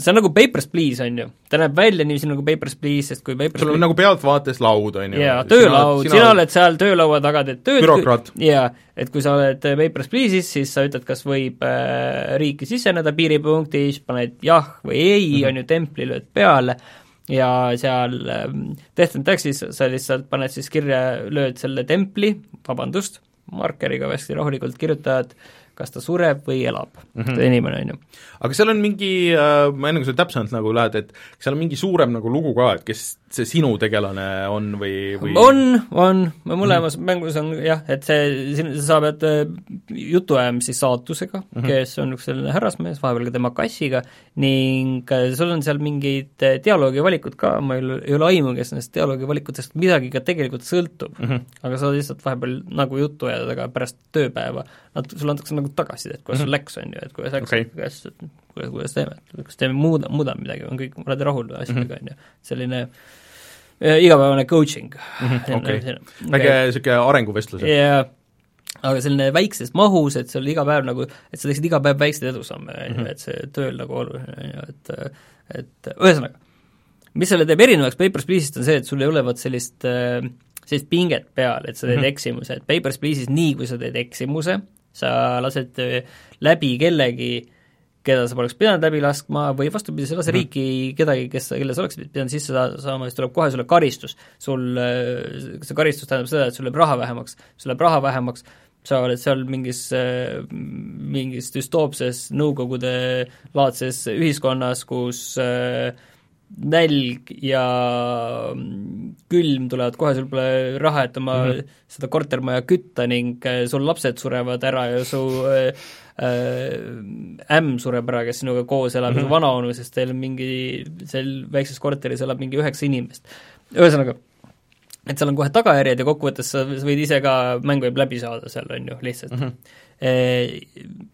see on nagu Papers, Please, on ju. ta näeb välja niiviisi nagu Papers, Please, sest kui Papers, sul on nagu pealtvaates laud, on ju? jaa, töölaud, sina oled seal töölaua taga, teed tööd jaa, et kui sa oled äh, Papers, Please'is, siis sa ütled, kas võib äh, riiki siseneda piiripunktis, paned jah või ei mm. -hmm. on ju, templi lööd peale, ja seal ähm, Death and Taxis sa lihtsalt paned siis kirja, lööd selle templi, vabandust, markeriga hästi rahulikult kirjutad, kas ta sureb või elab mm. -hmm. inimene, on ju. aga seal on mingi äh, ma enne, kui sa täpsemalt nagu lähed, et seal on mingi suurem nagu lugu ka, et kes see sinu tegelane on või, või on, on, mõlemas mm -hmm. mängus on jah, et see, sa pead äh, jutuajamisi saatusega mm. -hmm. kes on üks selline härrasmees, vahepeal ka tema kassiga, ning äh, sul on seal mingid dialoogivalikud ka, ma ei ole, ei ole aimu, kes nendest dialoogivalikutest midagi ka tegelikult sõltub mm. -hmm. aga sa lihtsalt vahepeal nagu juttu ajad, aga pärast tööpäeva nad, sulle antakse nagu tagasisidet, kuidas sul läks, on ju, et kuidas läks okay., kuidas, kuidas, kuidas teeme, kas teeme, muuda, muudame midagi, on kõik, oled rahul Mhm. asjadega, on ju, selline äh, igapäevane coaching Mhm, okei. väike niisugune arenguvestlus, et ja aga selline väikses mahus, et seal iga päev nagu, et sa teeksid iga päev väikseid edusamme, on Mhm. ju, et see tööl nagu oluline, on ju, et et ühesõnaga, mis selle teeb erinevaks Papers, Please'ist, on see, et sul ei ole vot sellist äh, sellist pinget peal, et sa teed mm -hmm. eksimuse, et Papers, Please'is nii, kui sa teed eksimuse, sa lased äh, läbi kellegi, keda sa poleks pidanud läbi laskma või vastupidi, sa ei lase mm riiki kedagi, kes, kelle sa oleksid pidanud sisse sa- saama, siis tuleb kohe sulle karistus. sul, see karistus tähendab seda, et sul läheb raha vähemaks, sul läheb raha vähemaks, sa oled seal mingis, mingis düstoopses Nõukogude laadses ühiskonnas, kus äh, nälg ja külm tulevad kohe, sul pole raha, et oma mm -hmm. seda kortermaja kütta ning äh, sul lapsed surevad ära ja su äh, äh, ämm sureb ära, kes sinuga koos elab mm, -hmm. su vanaonu, sest teil mingi, seal väikses korteris elab mingi üheksa inimest. ühesõnaga, et seal on kohe tagajärjed ja kokkuvõttes sa, sa võid ise ka, mäng võib läbi saada seal, on ju, lihtsalt mm. -hmm.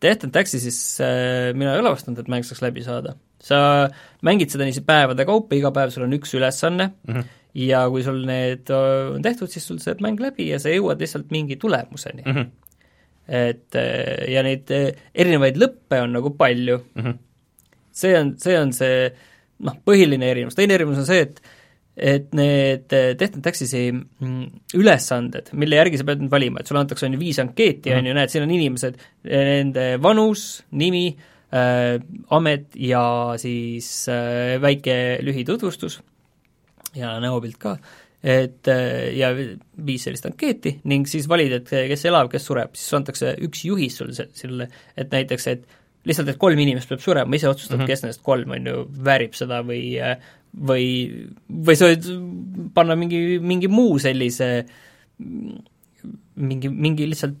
Death and Taxis'is äh, mina ei ole vastanud, et mäng saaks läbi saada. Sa mängid seda niiviisi päevade kaupa, iga päev sul on üks ülesanne mm -hmm. ja kui sul need äh, on tehtud, siis sul saab mäng läbi ja sa jõuad lihtsalt mingi tulemuseni mm. -hmm. et äh, ja neid äh, erinevaid lõppe on nagu palju mm. -hmm. see on, see on see noh, põhiline erinevus, teine erinevus on see, et et need Death and Taxis'i mm, ülesanded, mille järgi sa pead nüüd valima, et sulle antakse, on ju, viis ankeeti, on ju, näed, siin on inimesed, nende vanus, nimi äh,, amet ja siis äh, väike lühitutvustus ja näopilt ka, et äh, ja viis sellist ankeeti ning siis valid, et kes elab, kes sureb, siis antakse üks juhis sulle se-, selle, et näiteks, et lihtsalt, et kolm inimest peab surema, ise otsustad mm, -hmm. kes nendest kolm, on ju, väärib seda või või, või sa võid panna mingi, mingi muu sellise mingi, mingi lihtsalt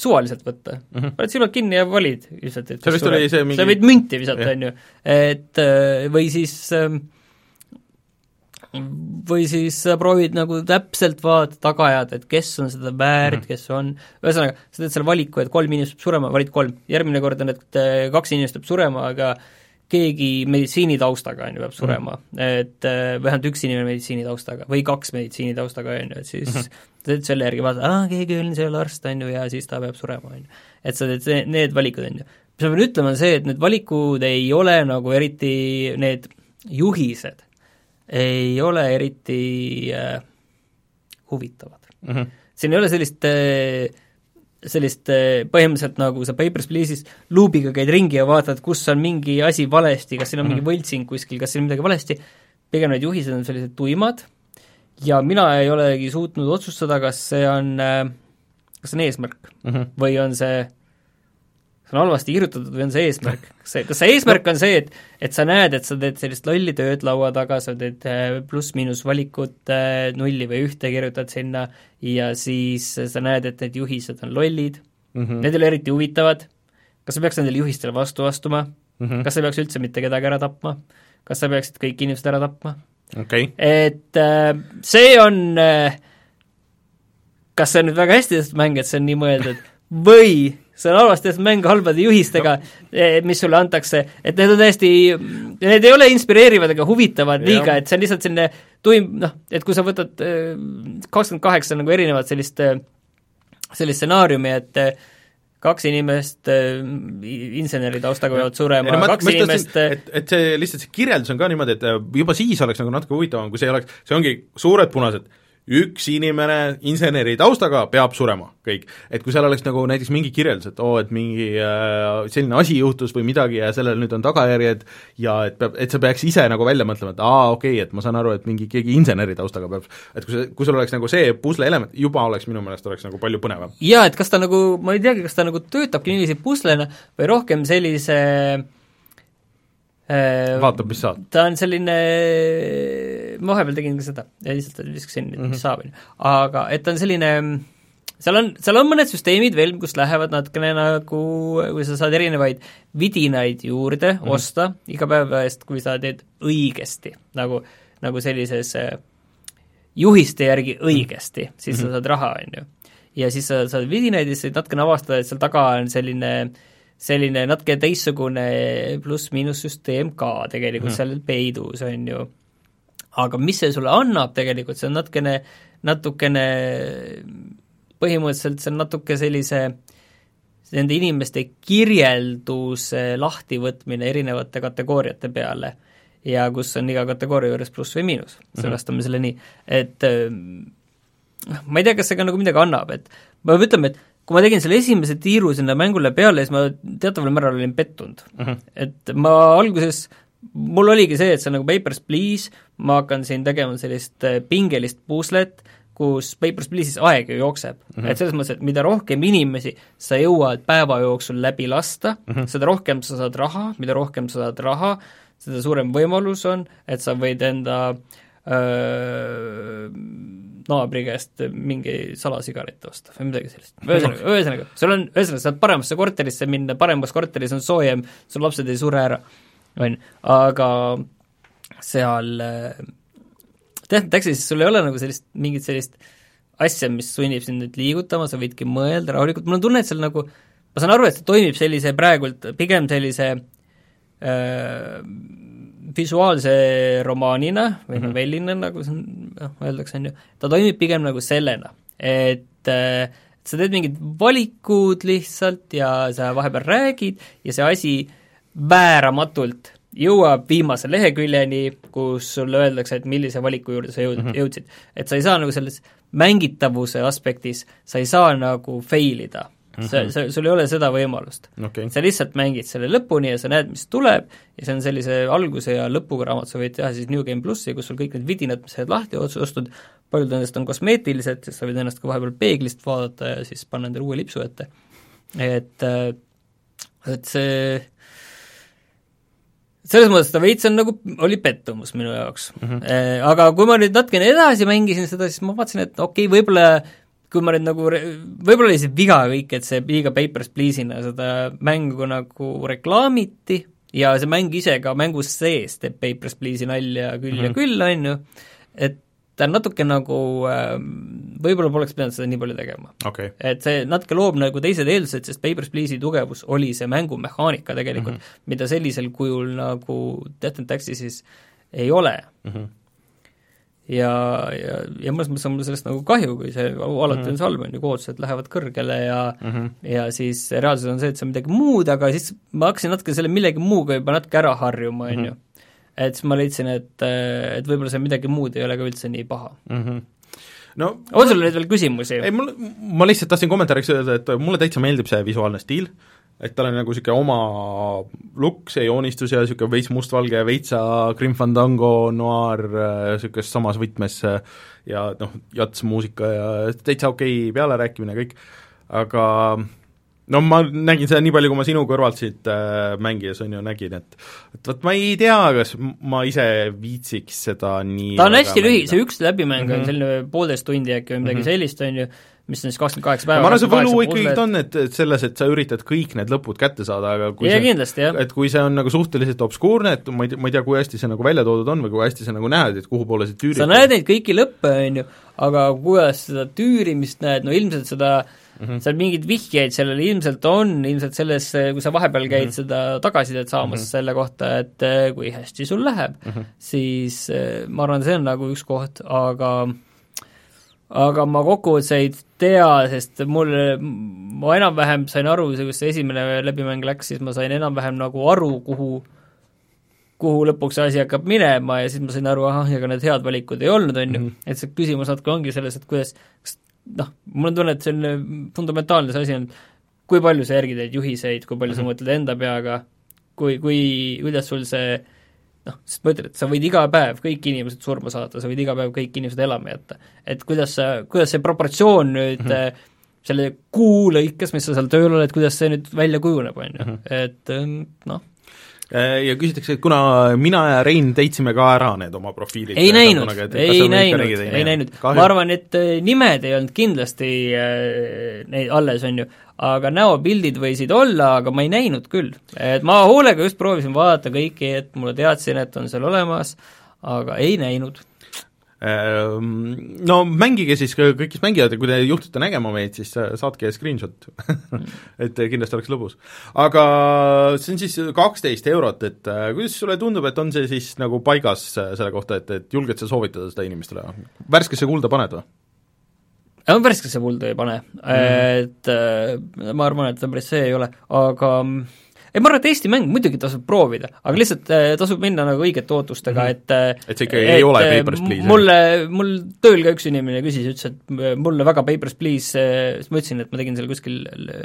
suvaliselt võtta mm. -hmm. paned silmad kinni ja valid lihtsalt, et seal vist oli see mingi sa võid münti visata, on ju, et või siis või siis sa proovid nagu täpselt vaadata tagajad, et kes on seda väärt mm, -hmm. kes on, ühesõnaga, sa teed selle valiku, et kolm inimest peab surema, valid kolm, järgmine kord on, et äh, kaks inimest peab surema, aga keegi meditsiinitaustaga, on ju, peab surema mm, -hmm. et äh, vähemalt üks inimene meditsiinitaustaga või kaks meditsiinitaustaga, on ju, et siis mm -hmm. selle järgi vaatad, aa, keegi on seal arst, on ju, ja siis ta peab surema, on ju. et sa teed need valikud, on ju. mis ma pean ütlema, on see, et need valikud ei ole nagu eriti, need juhised ei ole eriti äh, huvitavad mm. -hmm. siin ei ole sellist äh, sellist äh, põhimõtteliselt nagu sa Papers, Please'is luubiga käid ringi ja vaatad, kus on mingi asi valesti, kas siin on mm -hmm. mingi võltsing kuskil, kas siin on midagi valesti, pigem need juhised on sellised tuimad ja mina ei olegi suutnud otsustada, kas see on äh,, kas see on eesmärk mm -hmm. või on see see on halvasti kirjutatud või on see eesmärk? kas see, kas see eesmärk on see, et et sa näed, et sa teed sellist lolli tööd laua taga, sa teed pluss-miinus valikut, nulli või ühte kirjutad sinna ja siis sa näed, et need juhised on lollid mm, -hmm. need ei ole eriti huvitavad, kas sa peaks nendele juhistele vastu astuma mm, -hmm. kas sa peaks üldse mitte kedagi ära tapma, kas sa peaksid kõik inimesed ära tapma okay.? et see on, kas see on nüüd väga hästi tehtud mäng, et see on nii mõeldud, või see on halvasti mäng halbade juhistega no., mis sulle antakse, et need on täiesti, need ei ole inspireerivad ega huvitavad liiga, et see on lihtsalt selline tuim-, noh, et kui sa võtad äh, kakskümmend kaheksa nagu erinevat sellist, sellist stsenaariumi, et kaks inimest inseneri taustaga peavad surema, kaks inimest et, et see lihtsalt see kirjeldus on ka niimoodi, et juba siis oleks nagu natuke huvitavam, kui see oleks, see ongi suured punased üks inimene inseneri taustaga peab surema, kõik. et kui seal oleks nagu näiteks mingi kirjeldus, et oo oh,, et mingi äh, selline asi juhtus või midagi ja sellel nüüd on tagajärjed ja et peab, et sa peaks ise nagu välja mõtlema, et aa, okei okay,, et ma saan aru, et mingi keegi inseneri taustaga peab, et kui see, kui sul oleks nagu see pusle element, juba oleks minu meelest, oleks nagu palju põnevam. jaa, et kas ta nagu, ma ei teagi, kas ta nagu töötabki niiviisi puslena või rohkem sellise Äh, vaatab, mis saad. ta on selline, ma vahepeal tegin ka seda lihtsalt viskasin mm, -hmm. mis saab, on ju. aga et ta on selline, seal on, seal on mõned süsteemid veel, kus lähevad natukene nagu, kui sa saad erinevaid vidinaid juurde mm -hmm. osta iga päeva eest, kui sa teed õigesti, nagu, nagu sellises äh, juhiste järgi õigesti, siis mm -hmm. sa saad raha, on ju. ja siis sa saad vidinaid ja siis natukene avastad, et seal taga on selline äh, selline natuke teistsugune pluss-miinus süsteem ka tegelikult mm. seal peidus, on ju. aga mis see sulle annab tegelikult, see on natukene, natukene põhimõtteliselt see on natuke sellise nende inimeste kirjelduse lahtivõtmine erinevate kategooriate peale ja kus on iga kategooria juures pluss või miinus, mhm. sõnastame mm -hmm. selle nii, et noh, ma ei tea, kas see ka nagu midagi annab, et me ütleme, et kui ma tegin selle esimese tiiru sinna mängule peale, siis ma teataval määral olin pettunud. Mhm. -huh. et ma alguses, mul oligi see, et see on nagu Papers, Please, ma hakkan siin tegema sellist äh, pingelist puslet, kus Papers, Please'is aeg ju jookseb. Mhm. -huh. et selles mõttes, et mida rohkem inimesi sa jõuad päeva jooksul läbi lasta uh, -huh. seda rohkem sa saad raha, mida rohkem sa saad raha, seda suurem võimalus on, et sa võid enda öö, naabri käest mingi salasigaret osta või midagi sellist. ühesõnaga, ühesõnaga, sul on, ühesõnaga, sa saad paremasse korterisse minna, paremas korteris on soojem, sul lapsed ei sure ära, on ju, aga seal teatud Taxis sul ei ole nagu sellist, mingit sellist asja, mis sunnib sind nüüd liigutama, sa võidki mõelda rahulikult, mul on tunne, et seal nagu, ma saan aru, et see toimib sellise praegult pigem sellise öö, visuaalse romaanina või mm -hmm. novellina, nagu on, noh, öeldakse, on ju, ta toimib pigem nagu sellena, et äh, sa teed mingid valikud lihtsalt ja sa vahepeal räägid ja see asi vääramatult jõuab viimase leheküljeni, kus sulle öeldakse, et millise valiku juurde sa jõud- mm, -hmm. jõudsid. et sa ei saa nagu selles mängitavuse aspektis, sa ei saa nagu fail ida mm -hmm. sa, sa, sul ei ole seda võimalust okay.. sa lihtsalt mängid selle lõpuni ja sa näed, mis tuleb, ja see on sellise alguse ja lõpuga raamat, sa võid teha siis New Game plussi, kus sul kõik need vidinad, mis sa oled lahti ostud, paljud nendest on kosmeetilised, sest sa võid ennast ka vahepeal peeglist vaadata ja siis panna endale uue lipsu ette. et, äh, et see selles mõttes ta veits on nagu, oli pettumus minu jaoks mm. -hmm. Aga kui ma nüüd natukene edasi mängisin seda, siis ma vaatasin, et okei okay,, võib-olla kui ma nüüd nagu, võib-olla oli see viga kõik, et see liiga Papers, Please'ina seda mängu nagu reklaamiti ja see mäng ise ka mängus sees teeb Papers, Please'i nalja küll mm -hmm. ja mhm. küll, on ju, et ta on natuke nagu, ähm, võib-olla poleks pidanud seda nii palju tegema okay.. et see natuke loob nagu teised eeldused, sest Papers, Please'i tugevus oli see mängumehaanika tegelikult mm, -hmm. mida sellisel kujul nagu Death and Taxis'is ei ole mm. -hmm ja, ja, ja mõnes mõttes on mul sellest nagu kahju, kui see alati mm -hmm. on see halb, on ju, ootused lähevad kõrgele ja mm -hmm. ja siis reaalsus on see, et see on midagi muud, aga siis ma hakkasin natuke selle millegi muuga juba natuke ära harjuma, on ju. et siis ma leidsin, et, et võib-olla see midagi muud ei ole ka üldse nii paha mm. -hmm no on sul nüüd veel küsimusi? ei, mul, ma lihtsalt tahtsin kommentaariks öelda, et mulle täitsa meeldib see visuaalne stiil, et tal on nagu niisugune oma look, see joonistus ja niisugune veits mustvalge veitsa Grim Fandango noir niisuguses äh, samas võtmes äh, ja noh, jats muusika ja täitsa okei okay pealerääkimine kõik, aga no ma nägin seda nii palju, kui ma sinu kõrvalt siit äh, mängides on ju nägin, et et vot ma ei tea, kas ma ise viitsiks seda nii ta on hästi lühi, see üks läbimäng mm -hmm. on mhm. selline poolteist tundi äkki või midagi mm -hmm. sellist, on ju, mis on siis kakskümmend kaheksa päeva. ma arvan, see võlu ikkagi on, et, et selles, et sa üritad kõik need lõpud kätte saada, aga kui ja, see, kindlasti, jah. et kui see on nagu suhteliselt obskuurne, et ma ei tea, ma ei tea, kui hästi see nagu välja toodud on või kui hästi sa nagu näed, et kuhu poole see tüürid sa näed neid kõiki lõppe, on ju, aga kuidas seda tüürimist näed, no ilmselt seda mm, -hmm. seal mingeid vihjeid sellele ilmselt on, ilmselt selles, kui sa vahepeal käid mm -hmm. seda tagasisidet saamas mm -hmm. selle kohta, et eh, kui hästi sul läheb mm, -hmm. siis eh, ma arvan, see on nagu üks koht, aga aga ma kokkuvõttes ei tea, sest mul, ma enam-vähem sain aru, kui see esimene läbimäng läks, siis ma sain enam-vähem nagu aru, kuhu kuhu lõpuks see asi hakkab minema ja siis ma sain aru, ahah, ega need head valikud ei olnud, on ju, mhm. et see küsimus natuke ongi selles, et kuidas, kas noh, mul on tunne, et selline fundamentaalne see asi on, kui palju sa järgid neid juhiseid, kui palju sa mhm. mõtled enda peaga, kui, kui, kuidas sul see noh, sest ma ütlen, et sa võid iga päev kõik inimesed surma saata, sa võid iga päev kõik inimesed elama jätta. et kuidas sa, kuidas see proportsioon nüüd mm -hmm. selle kuu lõikes, mis sa seal tööl oled, kuidas see nüüd välja kujuneb, on ju, mhm. et noh, Äh, ja küsitakse, et kuna mina ja Rein täitsime ka ära need oma profiilid ei näinud, ei näinud, ei näinud, ma arvan, et äh, nimed ei olnud kindlasti äh, neid alles, on ju, aga näopildid võisid olla, aga ma ei näinud küll. et ma hoolega just proovisin vaadata kõiki, et mulle teadsin, et on seal olemas, aga ei näinud no mängige siis kõik, kes mängivad ja kui te juhtute nägema meid, siis saatke screenshot et kindlasti oleks lõbus. aga see on siis kaksteist eurot, et äh, kuidas sulle tundub, et on see siis nagu paigas äh, selle kohta, et, et julged sa soovitada seda inimestele? värskesse kulda paned või? värskesse kulda ei pane mm., et äh, ma arvan, et päris see ei ole, aga ei, ma arvan, et Eesti mäng muidugi tasub proovida, aga lihtsalt äh, tasub minna nagu õigete ootustega mm, -hmm. et äh, et see ikka ei ole äh, Papers, Please? mulle, mul tööl ka üks inimene küsis, ütles, et mulle väga Papers, Please, siis ma ütlesin, et ma tegin selle kuskil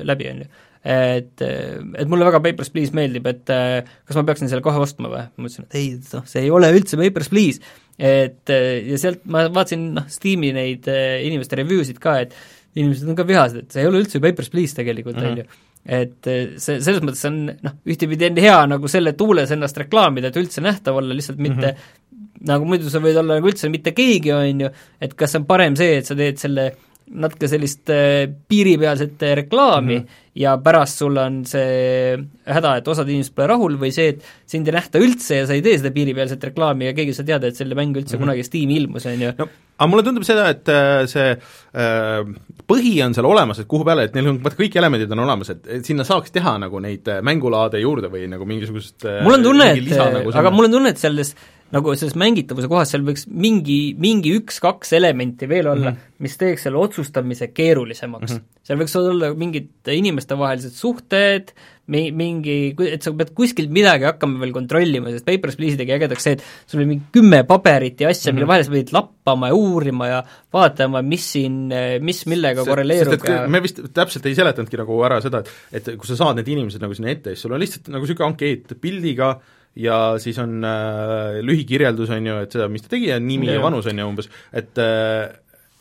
läbi, on ju. et, et mulle väga Papers, Please meeldib, et kas ma peaksin selle kohe ostma või? ma ütlesin, et ei, noh, see ei ole üldse Papers, Please. et ja sealt ma vaatasin, noh, Steam'i neid inimeste review sid ka, et inimesed on ka vihased, et see ei ole üldse Papers, Please tegelikult, on ju et eh, see, selles mõttes on noh, ühtepidi on hea nagu selle tuules ennast reklaamida, et üldse nähtav olla, lihtsalt mitte mm -hmm. nagu muidu sa võid olla nagu üldse mitte keegi, on ju, et kas on parem see, et sa teed selle natuke sellist äh, piiripealset äh, reklaami mm -hmm. ja pärast sul on see häda, et osad inimesed pole rahul, või see, et sind ei nähta üldse ja sa ei tee seda piiripealset reklaami ja keegi ei saa teada, et selle mäng üldse mm -hmm. kunagi Steam'i ilmus, on ju. no aga mulle tundub seda, et äh, see äh, põhi on seal olemas, et kuhu peale, et neil on, vaata kõik elemendid on olemas, et, sinna saaks teha nagu neid mängulaade juurde või nagu mingisugust mul on tunne, et, nagu aga mul on tunne, et selles nagu selles mängitavuse kohas seal võiks mingi, mingi üks-kaks elementi veel olla mm, -hmm. mis teeks selle otsustamise keerulisemaks mm. -hmm. seal võiks olla mingid inimestevahelised suhted, mi-, mingi, et sa pead kuskilt midagi hakkama veel kontrollima, sest Papers, Please'i tegi ägedaks see, et sul oli mingi kümme paberit ja asja mm, -hmm. mille mhm. vahel sa pidid lappama ja uurima ja vaatama, mis siin, mis millega see, korreleerub ja me vist täpselt ei seletanudki nagu ära seda, et et kui sa saad need inimesed nagu sinna ette, siis sul on lihtsalt nagu niisugune ankeet pildiga, ja siis on äh, lühikirjeldus, on ju, et seda, mis ta tegi ja nimi ja, ja vanus, on ju, umbes, et äh,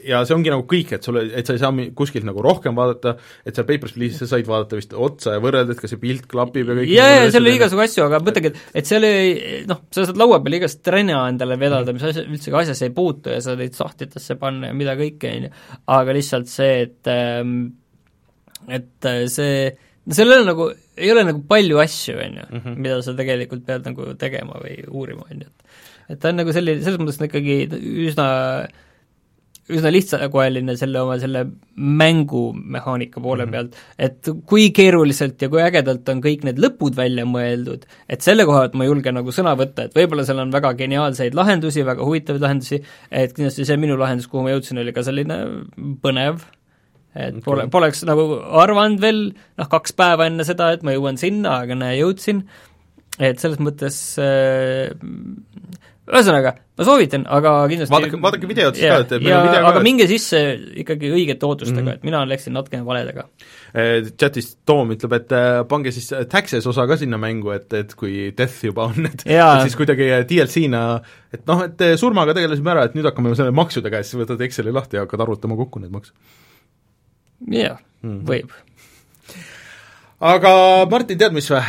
ja see ongi nagu kõik, et sul, et sa ei saa kuskilt nagu rohkem vaadata, et seal Papers, Please'is sa said vaadata vist otsa ja võrrelda, et kas see pilt klapib ja kõik jaa, jaa, seal oli igasugu asju, aga mõtlegi, et, et seal ei noh, sa saad laua peal igast trenna endale vedada, mis asja, üldse ka asjasse ei puutu ja saad neid sahtlitesse panna ja mida kõike, on ju, aga lihtsalt see, et ähm, et äh, see no seal ei ole nagu, ei ole nagu palju asju, on ju, mhm. mida sa tegelikult pead nagu tegema või uurima, on ju, et et ta on nagu selline, selles mõttes on ikkagi üsna üsna lihtsakoeline selle oma selle mängumehaanika poole -hmm. pealt, et kui keeruliselt ja kui ägedalt on kõik need lõpud välja mõeldud, et selle koha pealt ma julgen nagu sõna võtta, et võib-olla seal on väga geniaalseid lahendusi, väga huvitavaid lahendusi, et kindlasti see minu lahendus, kuhu ma jõudsin, oli ka selline põnev, et okay. pole, poleks nagu arvanud veel noh, kaks päeva enne seda, et ma jõuan sinna, aga näe, jõudsin, et selles mõttes äh, ühesõnaga, ma soovitan, aga kindlasti vaadake, vaadake videot siis ka, et ja, aga ka, minge sisse ikkagi õigete ootustega mm, -hmm. et mina läksin natukene valedega. Eh, chatis Toom ütleb, et eh, pange siis taxes osa ka sinna mängu, et, et kui death juba on, et et siis kuidagi DLC-na et noh, et surmaga tegelesime ära, et nüüd hakkame selle maksudega ja siis võtad Exceli lahti ja hakkad arvutama kokku neid makse jah mm., võib. aga Martin, tead mis või?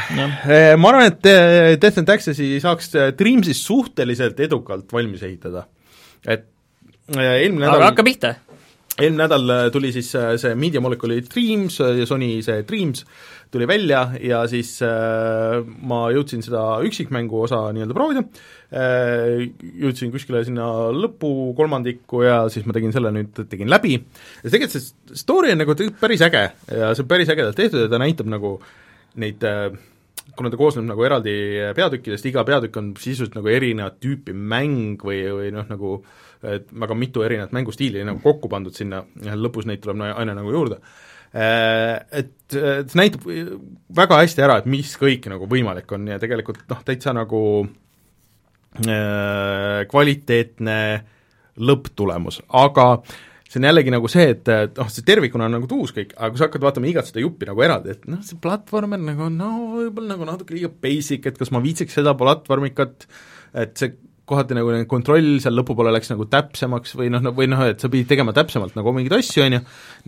Eh, ma arvan, et eh, Death and Taxes'i saaks eh, Dreams'is suhteliselt edukalt valmis ehitada. et eelmine nädal aga hakka pihta! Eelmine nädal äh, tuli siis äh, see Media Molecule'i Dreams ja Sony see Dreams tuli välja ja siis äh, ma jõudsin seda üksikmängu osa nii-öelda proovida. Äh,, jõudsin kuskile sinna lõpu kolmandikku ja siis ma tegin selle nüüd, tegin läbi. Ja tegelikult see story on nagu päris äge ja see on päris ägedalt tehtud ja ta näitab nagu neid äh, kuna ta koosneb nagu eraldi peatükkidest, iga peatükk on sisuliselt nagu erinevat tüüpi mäng või, või noh, nagu et väga mitu erinevat mängustiili nagu kokku pandud sinna ja lõpus neid tuleb aina nagu juurde. Äh, et, et see näitab väga hästi ära, et mis kõik nagu võimalik on ja tegelikult noh, täitsa nagu äh, kvaliteetne lõpptulemus, aga äh, see on jällegi nagu see, et noh, see tervikuna on nagu tuus kõik, aga kui sa hakkad vaatama igat seda juppi nagu eraldi, et noh, see platvormer nagu no võib-olla nagu natuke liiga basic, et kas ma viitsiks seda platvormikat, et see kohati nagu kontroll seal lõpupoole läks nagu täpsemaks või noh, või noh, et sa pidid tegema täpsemalt nagu mingeid asju, on ju,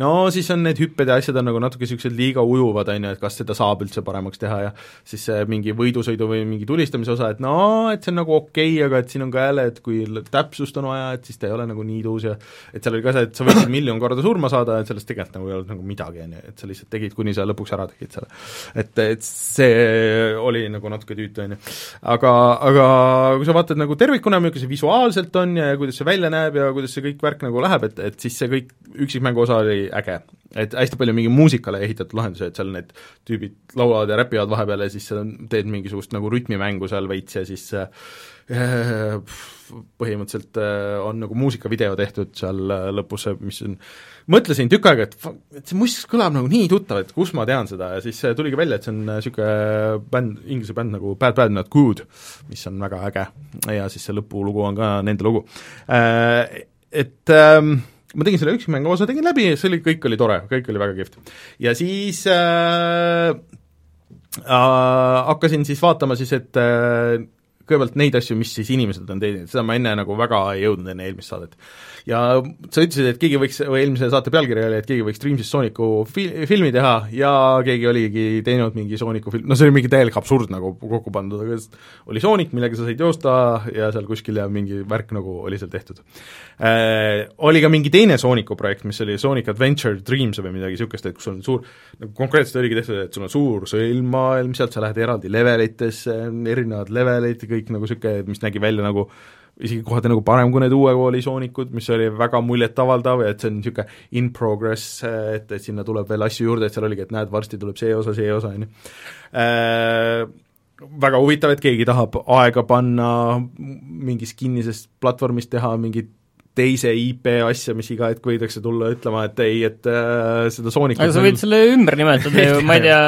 no siis on need hüpped ja asjad on nagu natuke niisugused liiga ujuvad, on ju, et kas seda saab üldse paremaks teha ja siis see mingi võidusõidu või mingi tulistamise osa, et no et see on nagu okei okay,, aga et siin on ka jälle, et kui täpsust on vaja, et siis ta ei ole nagu nii tuus ja et seal oli ka see, et sa võisid miljon korda surma saada, et sellest tegelikult nagu ei olnud nagu midagi, on ju, et sa lihtsalt tegid, kuni sa lõpuks ära tegid selle. et, et see oli nagu natuke tüütu, on ju. aga, aga kui sa vaatad nagu tervikuna, milline see visuaalselt on ja, kuidas see välja näeb ja kuidas see kõik värk nagu läheb, et, et siis see kõik üksikmängu osa oli äge. et hästi palju mingi muusikale ehitatud lahendusi, et seal need tüübid laulavad ja räpivad vahepeal ja siis teed mingisugust nagu rütmimängu seal veits ja siis äh, põhimõtteliselt äh, on nagu muusikavideo tehtud seal äh, lõpus, mis on, mõtlesin tükk aega, et, et see must kõlab nagu nii tuttav, et kus ma tean seda ja siis tuligi välja, et see on niisugune bänd, inglise bänd nagu Bad Bad Not Good, mis on väga äge ja siis see lõpulugu on ka nende lugu. Et ähm, ma tegin selle üksikmängu osa, tegin läbi ja see oli, kõik oli tore, kõik oli väga kihvt. ja siis äh, äh, hakkasin siis vaatama siis, et äh, kõigepealt neid asju, mis siis inimesed on teinud, seda ma enne nagu väga ei jõudnud enne eelmist saadet. ja sa ütlesid, et keegi võiks, või eelmise saate pealkiri oli, et keegi võiks Dreamsist Sooniku fil-, filmi teha ja keegi oligi teinud mingi Sooniku film, no see oli mingi täielik absurd nagu kokku pandud, aga oli Soonik, millega sa said joosta ja seal kuskil ja mingi värk nagu oli seal tehtud äh,. Oli ka mingi teine Sooniku projekt, mis oli Sonic Adventure Dreams või midagi niisugust, et kus on suur, nagu konkreetselt oligi tehtud, et sul on suur sõlmmaailm, sealt sa lähed eraldi levelitesse, erinevad levelid, kõik kõik nagu niisugune, mis nägi välja nagu isegi kohati nagu parem kui need uue kooli soonikud, mis oli väga muljetavaldav ja et see on niisugune in progress, et, et sinna tuleb veel asju juurde, et seal oligi, et näed, varsti tuleb see osa, see osa, on ju. Äh, väga huvitav, et keegi tahab aega panna mingis kinnisest platvormist teha mingit teise IP asja, mis iga hetk võidakse tulla ütlema, et ei, et äh, seda Soonikut aga sa võid selle ümber nimetada ju, ma ei tea,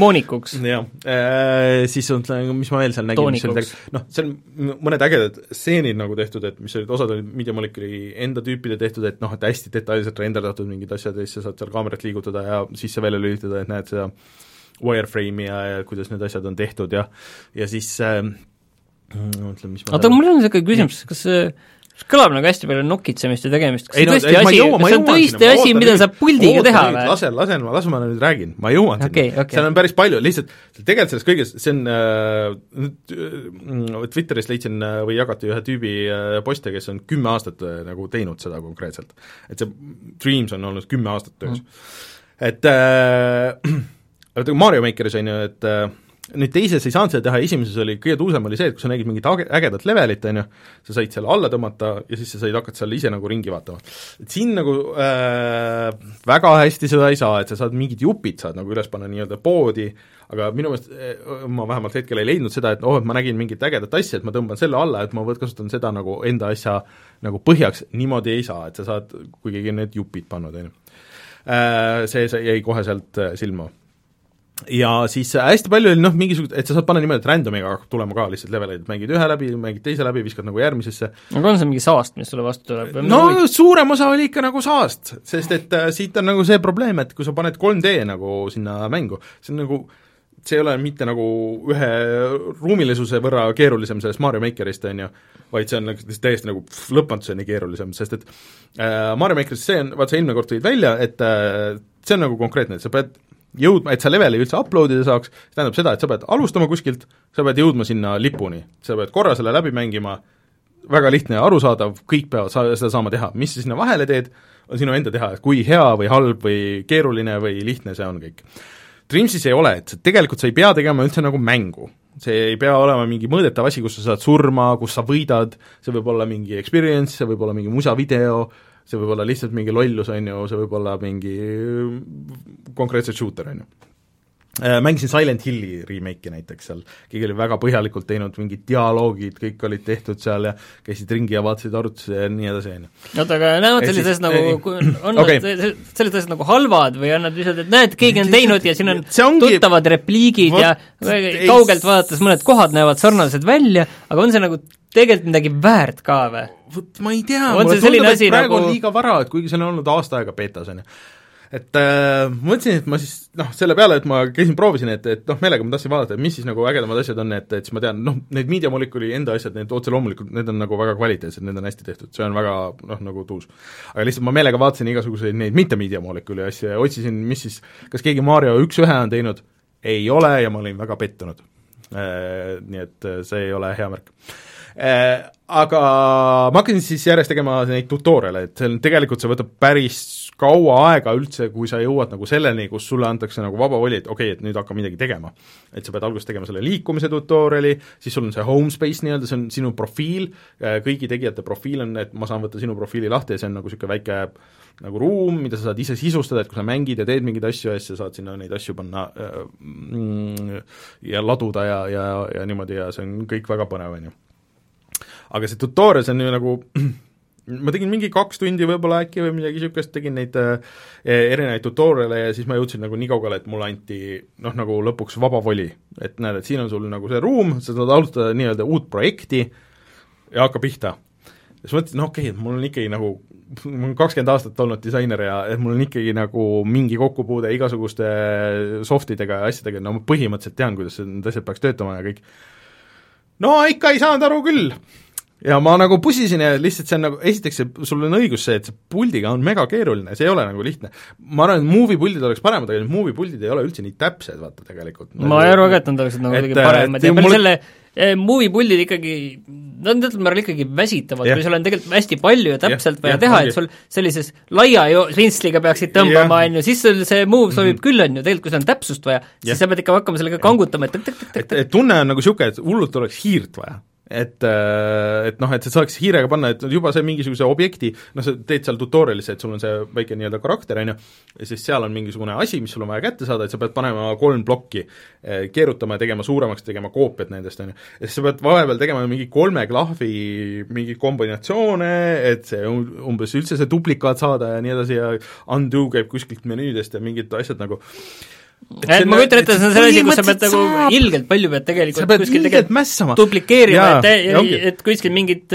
Moonikuks. jah äh,, siis on, mis ma veel seal nägin, mis oli noh, seal mõned ägedad stseenid nagu tehtud, et mis olid, osad olid Media Molecule'i enda tüüpide tehtud, et noh, et hästi detailselt renderdatud mingid asjad ja siis sa saad seal kaamerat liigutada ja sisse välja lülitada, et näed seda wireframe'i ja, ja kuidas need asjad on tehtud ja ja siis äh, mõtlen, mis ma oota, mul on niisugune küsimus, kas see kõlab nagu hästi palju nokitsemist ja tegemist, kas see no, tõesti asi, kas see on tõesti asi, mida saab puldiga teha või? lase, lase, lase ma nüüd räägin, ma jõuan okay, sinna okay., seal on päris palju, lihtsalt tegelikult selles kõiges, see on äh, äh, Twitteris leidsin äh, või jagati ühe tüübi äh, poste, kes on kümme aastat äh, nagu teinud seda konkreetselt. et see Dreams on olnud kümme aastat töös mm.. et äh, Mario Makeris on ju, et äh, nüüd teises ei saanud seda teha, esimeses oli, kõige tuusem oli see, et kui sa nägid mingit ägedat levelit, on ju, sa said selle alla tõmmata ja siis sa said hakata seal ise nagu ringi vaatama. et siin nagu äh, väga hästi seda ei saa, et sa saad mingid jupid, saad nagu üles panna nii-öelda poodi, aga minu meelest äh, ma vähemalt hetkel ei leidnud seda, et oh, et ma nägin mingit ägedat asja, et ma tõmban selle alla, et ma võt-, kasutan seda nagu enda asja nagu põhjaks, niimoodi ei saa, et sa saad kuigi need jupid pannud, on ju. Äh, see, see jäi kohe sealt äh, silma ja siis hästi palju oli noh, mingisugust, et sa saad panna niimoodi, et random'iga hakkab tulema ka lihtsalt leveleid, mängid ühe läbi, mängid teise läbi, viskad nagu järgmisesse. aga on see mingi saast, mis sulle vastu tuleb? no või... suurem osa oli ikka nagu saast, sest et äh, siit on nagu see probleem, et kui sa paned 3D nagu sinna mängu, see on nagu see ei ole mitte nagu ühe ruumilisuse võrra keerulisem sellest Mario Makerist, on ju, vaid see on nagu täiesti nagu lõpmatuseni keerulisem, sest et äh, Mario Makeris see on, vaat sa eelmine kord tõid välja, et äh, see on nagu konkreetne, et sa pead jõudma, et sa leveli üldse upload ida saaks, see tähendab seda, et sa pead alustama kuskilt, sa pead jõudma sinna lipuni, sa pead korra selle läbi mängima, väga lihtne ja arusaadav, kõik peavad sa-, seda saama teha, mis sa sinna vahele teed, on sinu enda teha, kui hea või halb või keeruline või lihtne see on kõik. Dreamsis ei ole, et tegelikult sa ei pea tegema üldse nagu mängu. see ei pea olema mingi mõõdetav asi, kus sa saad surma, kus sa võidad, see võib olla mingi experience, see võib olla mingi musavideo, see võib olla lihtsalt mingi lollus, on ju, see võib olla mingi konkreetselt shooter, on ju mängisin Silent Hilli remake'i näiteks seal, keegi oli väga põhjalikult teinud, mingid dialoogid, kõik olid tehtud seal ja käisid ringi ja vaatasid arvutusi ja nii edasi, on ju. oota, aga näevad sellised asjad nagu, on okay. nad sellised asjad nagu halvad või on nad lihtsalt, et näed, keegi on teinud ja siin on ongi... tuttavad repliigid What? ja kaugelt vaadates mõned kohad näevad sarnased välja, aga on see nagu tegelikult midagi väärt ka või? vot ma ei tea, mulle tundub, et praegu nagu... on liiga vara, et kuigi see on olnud aasta aega betas, on ju et äh, mõtlesin, et ma siis noh, selle peale, et ma käisin, proovisin, et, et noh, meelega ma tahtsin vaadata, mis siis nagu ägedamad asjad on, et, et siis ma tean, noh, need Media Molecule'i enda asjad, need otse loomulikult, need on nagu väga kvaliteetsed, need on hästi tehtud, see on väga noh, nagu tuus. aga lihtsalt ma meelega vaatasin igasuguseid neid mitte Media Molecule'i asju ja otsisin, mis siis, kas keegi Mario üks-ühe on teinud, ei ole ja ma olin väga pettunud äh,. Nii et äh, see ei ole hea märk aga ma hakkasin siis järjest tegema neid tutorial'e, et see on, tegelikult see võtab päris kaua aega üldse, kui sa jõuad nagu selleni, kus sulle antakse nagu vaba voli, et okei okay,, et nüüd hakka midagi tegema. et sa pead alguses tegema selle liikumise tutorial'i, siis sul on see home space nii-öelda, see on sinu profiil, äh, kõigi tegijate profiil on, et ma saan võtta sinu profiili lahti ja see on nagu niisugune väike nagu ruum, mida sa saad ise sisustada, et kui sa mängid ja teed mingeid asju ja siis sa saad sinna neid asju panna äh, mm, ja laduda ja, ja, ja niimoodi ja see on kõik väga põnev, on ju. Aga see tutorial, see on ju nagu ma tegin mingi kaks tundi võib-olla äkki või midagi niisugust, tegin neid äh, erinevaid tutorial'e ja siis ma jõudsin nagu nii kaugele, et mulle anti noh, nagu lõpuks vaba voli. et näed, et siin on sul nagu see ruum, sa saad alustada nii-öelda uut projekti ja hakka pihta. siis mõtlesin, no okei okay,, et mul on ikkagi nagu, mul on kakskümmend aastat olnud disainer ja et mul on ikkagi nagu mingi kokkupuude igasuguste softidega ja asjadega, no ma põhimõtteliselt tean, kuidas need asjad peaks töötama ja kõik. no ikka ei saanud aru küll ja ma nagu pusisin ja lihtsalt see on nagu, esiteks see, sul on õigus see, et see puldiga on mega keeruline, see ei ole nagu lihtne. ma arvan, et movie puldid oleks paremad, aga need movie puldid ei ole üldse nii täpsed, vaata tegelikult. ma ei arva ka, et nad oleksid nagu kuidagi paremad. ja peale mulle... selle eh, movie puldid ikkagi nad on teatud määral ikkagi väsitavad kui sul on tegelikult hästi palju ja täpselt yeah, vaja yeah, teha, et sul sellises laia jo-, rintsliga peaksid tõmbama, on ju, siis sul see move sobib mm -hmm. küll, on ju, tegelikult kui sul on täpsust vaja siis sa pead ikka hakkama sellega kangutama, et et, et tunne on nagu niisugune, et hullult oleks hiirt vaja et, äh, et noh, et sa saaks hiirega panna, et juba see mingisuguse objekti, noh, sa teed seal tutorial'is, et sul on see väike nii-öelda karakter, on ju, ja siis seal on mingisugune asi, mis sul on vaja kätte saada, et sa pead panema kolm plokki, äh, keerutama ja tegema suuremaks, tegema koopiat nendest, on ju. ja siis sa pead vahepeal tegema mingi kolme klahvi mingeid kombinatsioone, et see umbes üldse see duplikaat saada ja nii edasi ja undo käib kuskilt menüüdest ja mingid asjad nagu et ma kujutan ette, see on see asi, kus sa pead nagu ilgelt palju pead tegelikult pead kuskil tegelikult duplikeerima, et, et, et kuskil mingit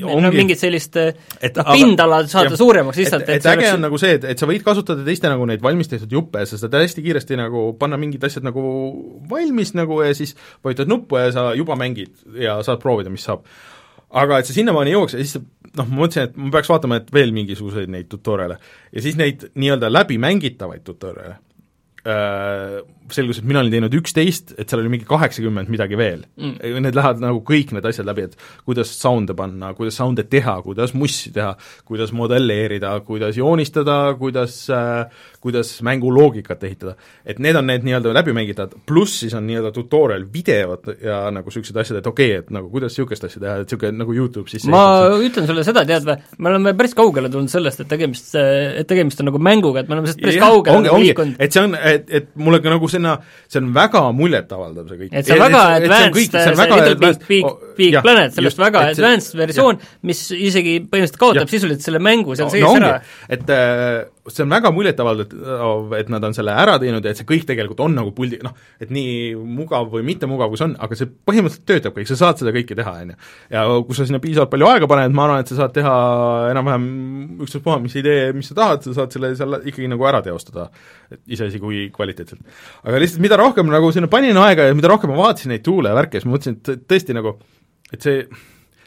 no mingit sellist et, noh, pindala saada ja, suuremaks lihtsalt, et, et, et äge oleks... on nagu see, et, et sa võid kasutada teiste nagu neid valmis tehtud juppe ja sa saad hästi kiiresti nagu panna mingid asjad nagu valmis nagu ja siis vajutad nuppu ja sa juba mängid ja saad proovida, mis saab. aga et sa sinnamaani jõuaks ja siis noh, ma mõtlesin, et ma peaks vaatama, et veel mingisuguseid neid tutorial'e. Ja siis neid nii-öelda läbimängitavaid tutorial'e. Äh, selgus, et mina olin teinud üksteist, et seal oli mingi kaheksakümmend midagi veel. Mm.. Need lähevad nagu kõik need asjad läbi, et kuidas sound'e panna, kuidas sound'e teha, kuidas mussi teha, kuidas modelleerida, kuidas joonistada, kuidas äh, kuidas mänguloogikat ehitada. et need on need nii-öelda läbimängitavad, pluss siis on nii-öelda tutorial videod ja nagu niisugused asjad, et okei okay,, et nagu kuidas niisugust asja teha, et niisugune nagu YouTube sisse ma ütlen sulle seda, tead või, me oleme päris kaugele tulnud sellest, et tegemist, et tegemist on nagu mänguga, et me oleme sellest päris ja, kaugele ongi, nagu liikunud. et see on, et, et mulle ka nagu sinna, see on väga muljetavaldav, see kõik. et see on väga et, advanced, see, Little Big, Big, Big Planet, sellest just, väga advanced versioon, mis isegi põhimõtteliselt kaotab sisuliselt selle mängu seal sees ära. et äh, see on väga muljetavaldav, et nad on selle ära teinud ja et see kõik tegelikult on nagu puldi, noh, et nii mugav või mitte mugav, kui see on, aga see põhimõtteliselt töötab kõik, sa saad seda kõike teha, on ju. ja kui sa sinna piisavalt palju aega paned, ma arvan, et sa saad teha enam-vähem ükstaspuha, mis idee, mis sa tahad, sa saad selle seal ikkagi nagu ära teostada, iseasi kui kvaliteetselt. aga lihtsalt mida rohkem nagu sinna panin aega ja mida rohkem ma vaatasin neid tool'e ja värke, siis ma mõtlesin, et tõesti nagu, et see,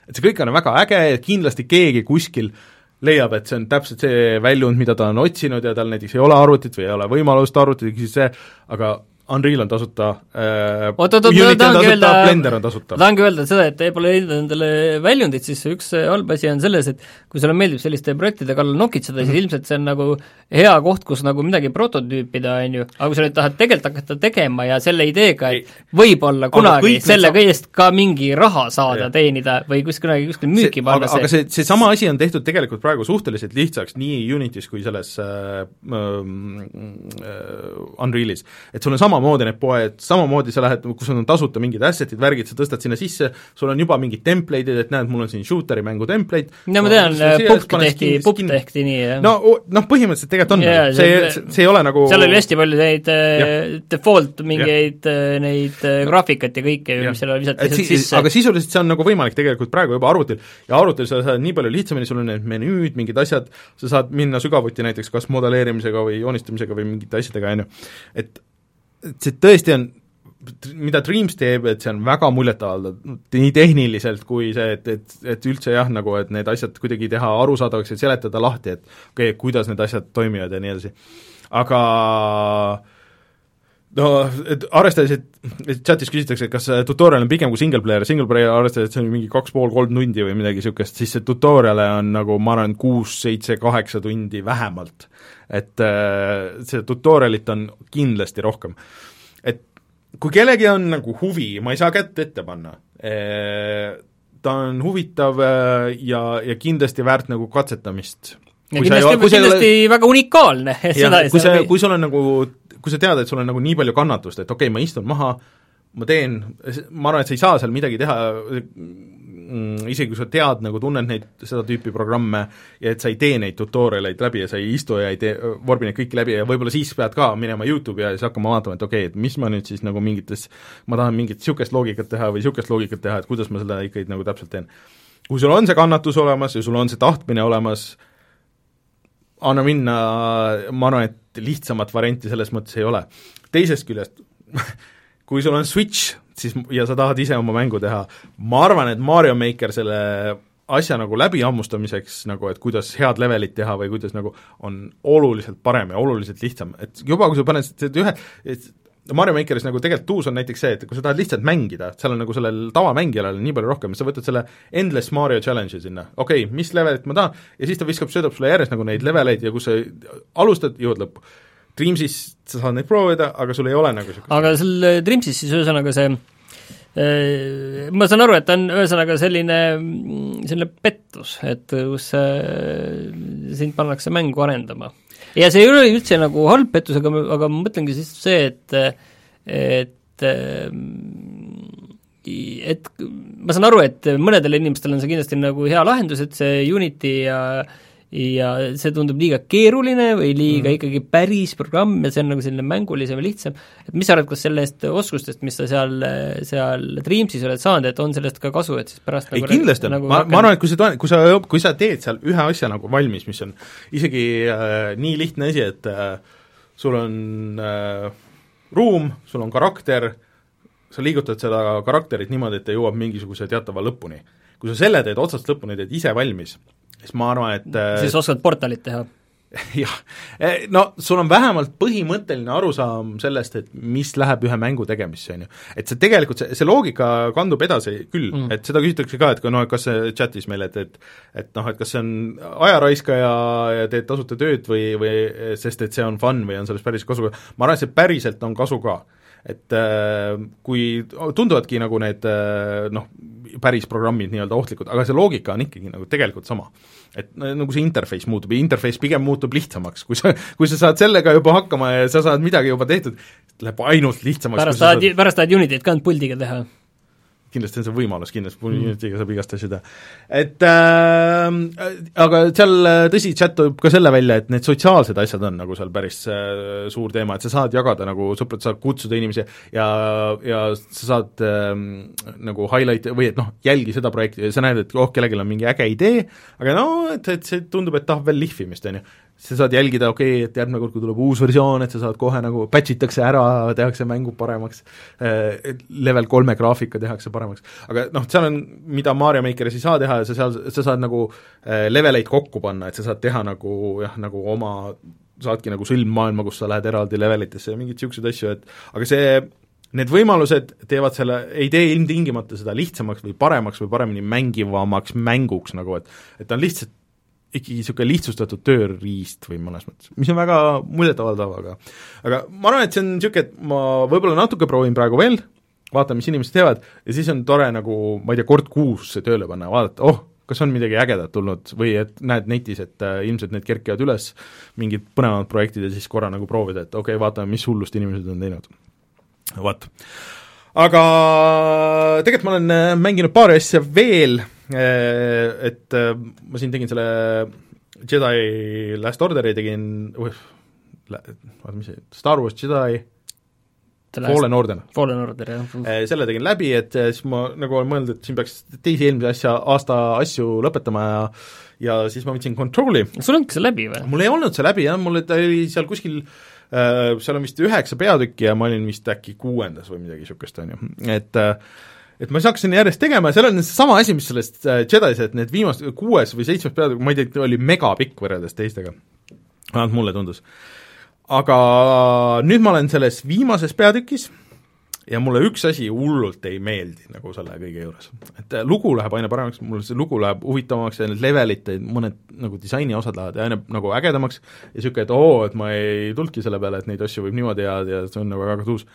et see kõik on väga äge ja kindlasti keegi kuskil äh, leiab, et see on täpselt see väljund, mida ta on otsinud ja tal näiteks ei ole arvutit või ei ole võimalust arvutit, siis see, aga Unreal on tasuta äh,, Unity on tasuta Blender on tasuta. tahangi öelda seda, et Apple ei leidnud endale väljundit, siis üks halb asi on selles, et kui sulle meeldib selliste projektide kallal nokitseda mm, -hmm. siis Mhm. ilmselt see on nagu hea koht, kus nagu midagi prototüüpida, on ju, aga kui sa nüüd tahad tegelikult hakata tegema ja selle ideega, et võib-olla kunagi selle sa- kõigest ka mingi raha saada, teenida või kus kunagi kuskil müüki see, panna aga, aga see, seesama asi on tehtud tegelikult praegu suhteliselt lihtsaks nii Unitis kui selles äh, äh, Unrealis. et sul on samamoodi need poed, samamoodi sa lähed, kus on tasuta mingid asset'id, värgid, sa tõstad sinna sisse, sul on juba mingid template'id, et näed, mul on siin shooter'i mängu template, no ma tean, Pupk tehti, Pupk tehti nii, jah. no noh, põhimõtteliselt tegelikult on yeah, see, see- see, ei ole nagu seal oli hästi palju neid äh, Jah. default mingeid äh, neid äh, graafikat ja kõike, Jah. mis seal visati si sisse. aga sisuliselt see on nagu võimalik tegelikult praegu juba arvutil ja arvutil sa saad nii palju lihtsamini, sul on need menüüd, mingid asjad, sa saad minna sügavuti näiteks kas modelleerimisega või joonistamisega või mingite asjadega, on ju. et see tõesti on, mida Dreams teeb, et see on väga muljetavaldav, nii tehniliselt kui see, et, et, et üldse jah, nagu et need asjad kuidagi teha arusaadavaks ja seletada lahti, et okei okay,, kuidas need asjad toimivad ja nii edasi. aga no et arvestades, et, et chatis küsitakse, et kas tutorial on pikem kui single player, single player arvestades, et see on mingi kaks pool, kolm tundi või midagi niisugust, siis see tutorial'e on nagu ma arvan, kuus, seitse, kaheksa tundi vähemalt. Et äh, see tutorial'it on kindlasti rohkem. et kui kellelgi on nagu huvi, ma ei saa kätt ette panna, ta on huvitav äh, ja, ja kindlasti väärt nagu katsetamist. ja kindlasti, kindlasti ole... väga unikaalne, seda kui see, kui sul on nagu, kui sa tead, et sul on nagu nii palju kannatust, et okei okay,, ma istun maha, ma teen, ma arvan, et sa ei saa seal midagi teha, mm, isegi kui sa tead, nagu tunned neid, seda tüüpi programme ja et sa ei tee neid tutorial eid läbi ja sa ei istu ja ei tee, vormi neid kõiki läbi ja võib-olla siis pead ka minema YouTube'i ja siis hakkama vaatama, et okei okay,, et mis ma nüüd siis nagu mingites, ma tahan mingit niisugust loogikat teha või niisugust loogikat teha, et kuidas ma seda ikkagi nagu täpselt teen. kui sul on see kannatus olemas ja sul on see tahtmine olemas, anna minna, ma arvan, et lihtsamat varianti selles mõttes ei ole. teisest küljest kui sul on Switch, siis ja sa tahad ise oma mängu teha, ma arvan, et Mario Maker selle asja nagu läbihammustamiseks nagu, et kuidas head levelit teha või kuidas nagu, on oluliselt parem ja oluliselt lihtsam, et juba kui sa paned seda ühe, et Mario Makeris nagu tegelikult uus on näiteks see, et kui sa tahad lihtsalt mängida, seal on nagu sellel tavamängijal on nii palju rohkem, sa võtad selle Endless Mario Challenge'i sinna, okei okay,, mis levelit ma tahan, ja siis ta viskab, söödab sulle järjest nagu neid leveleid ja kus sa alustad, jõuad lõppu Dreamsis sa saad neid proovida, aga sul ei ole nagu niisugust aga seal Dreamsis siis ühesõnaga see äh, ma saan aru, et ta on ühesõnaga selline, selline pettus, et kus äh, sind pannakse mängu arendama. ja see ei ole üldse nagu halb pettus, aga, aga ma mõtlengi siis see, et et et ma saan aru, et mõnedele inimestele on see kindlasti nagu hea lahendus, et see Unity ja ja see tundub liiga keeruline või liiga mm. ikkagi päris programm ja see on nagu selline mängulisem ja lihtsam, et mis sa arvad, kas sellest oskustest, mis sa seal, seal Dreamsis oled saanud, et on sellest ka kasu, et siis pärast ei nagu kindlasti on nagu, ma, ma arvan, et kui sa, kui sa, kui sa teed seal ühe asja nagu valmis, mis on isegi äh, nii lihtne asi, et äh, sul on äh, ruum, sul on karakter, sa liigutad seda karakterit niimoodi, et ta jõuab mingisuguse teatava lõpuni. kui sa selle teed otsast lõpuni, teed ise valmis, siis ma arvan, et äh, siis oskad portalit teha? jah, no sul on vähemalt põhimõtteline arusaam sellest, et mis läheb ühe mängu tegemisse, on ju. et see tegelikult, see, see loogika kandub edasi küll mm., et seda küsitakse ka, et noh, et kas see chatis meile, et, et et noh, et kas see on ajaraiskaja ja teed tasuta tööd või, või sest et see on fun või on sellest päris kasu, ma arvan, et see päriselt on kasu ka et äh, kui tunduvadki nagu need äh, noh, päris programmid nii-öelda ohtlikud, aga see loogika on ikkagi nagu tegelikult sama. et nagu see interface muutub ja interface pigem muutub lihtsamaks, kui sa, kui sa saad sellega juba hakkama ja sa saad midagi juba tehtud, läheb ainult lihtsamaks. pärast tahad pärast tahad Unityt ka ainult puldiga teha kindlasti on see võimalus, kindlasti mm. Unityga saab igast asju teha. et äh, aga seal tõsi, chat toob ka selle välja, et need sotsiaalsed asjad on nagu seal päris äh, suur teema, et sa saad jagada nagu sõprad, saad kutsuda inimesi ja, ja sa saad äh, nagu highlight või et noh, jälgi seda projekti ja sa näed, et oh, kellelgi on mingi äge idee, aga no et, et see tundub, et tahab veel lihvimist, on ju sa saad jälgida, okei okay,, et järgmine kord, kui tuleb uus versioon, et sa saad kohe nagu patch itakse ära, tehakse mängu paremaks, level kolme graafika tehakse paremaks, aga noh, seal on, mida Mario Makeris ei saa teha sa seal, sa saad nagu leveleid kokku panna, et sa saad teha nagu jah, nagu oma saadki nagu sõlmmaailma, kus sa lähed eraldi levelitesse ja mingeid niisuguseid asju, et aga see, need võimalused teevad selle, ei tee ilmtingimata seda lihtsamaks või paremaks või paremini mängivamaks mänguks nagu, et et ta on lihtsalt ikkagi niisugune lihtsustatud tööriist või mõnes mõttes, mis on väga muljetavaldav, aga aga ma arvan, et see on niisugune, et ma võib-olla natuke proovin praegu veel, vaatan, mis inimesed teevad, ja siis on tore nagu, ma ei tea, kord kuus see tööle panna ja vaadata, oh, kas on midagi ägedat tulnud või et näed netis, et äh, ilmselt need kerkivad üles, mingid põnevamad projektid ja siis korra nagu proovida, et okei okay,, vaatame, mis hullust inimesed on teinud. vot. aga tegelikult ma olen äh, mänginud paari asja veel, et äh, ma siin tegin selle Jedi Last Orderi tegin, oota, mis see, Star Wars Jedi Fallen Order. Fallen Order, jah. Eh, selle tegin läbi, et eh, siis ma nagu olen mõelnud, et siin peaks teisi eelmise asja, aasta asju lõpetama ja ja siis ma võtsin Control'i. sul ongi see läbi või? mul ei olnud see läbi jah, mul ta oli seal kuskil seal on vist üheksa peatükki ja ma olin vist äkki kuuendas või midagi niisugust, on ju, et äh, et ma siis hakkasin järjest tegema ja seal on seesama asi, mis sellest Jedis, et need viimased, kuues või seitsmes peatükk, ma ei tea, oli megapikk võrreldes teistega. vähemalt mulle tundus aga nüüd ma olen selles viimases peatükis ja mulle üks asi hullult ei meeldi nagu selle kõige juures. et äh, lugu läheb aina paremaks, mul see lugu läheb huvitavamaks ja need levelid, mõned nagu disaini osad lähevad aina nagu ägedamaks ja niisugune, et oo, et ma ei tulnudki selle peale, et neid asju võib niimoodi teha ja see on nagu väga tuus.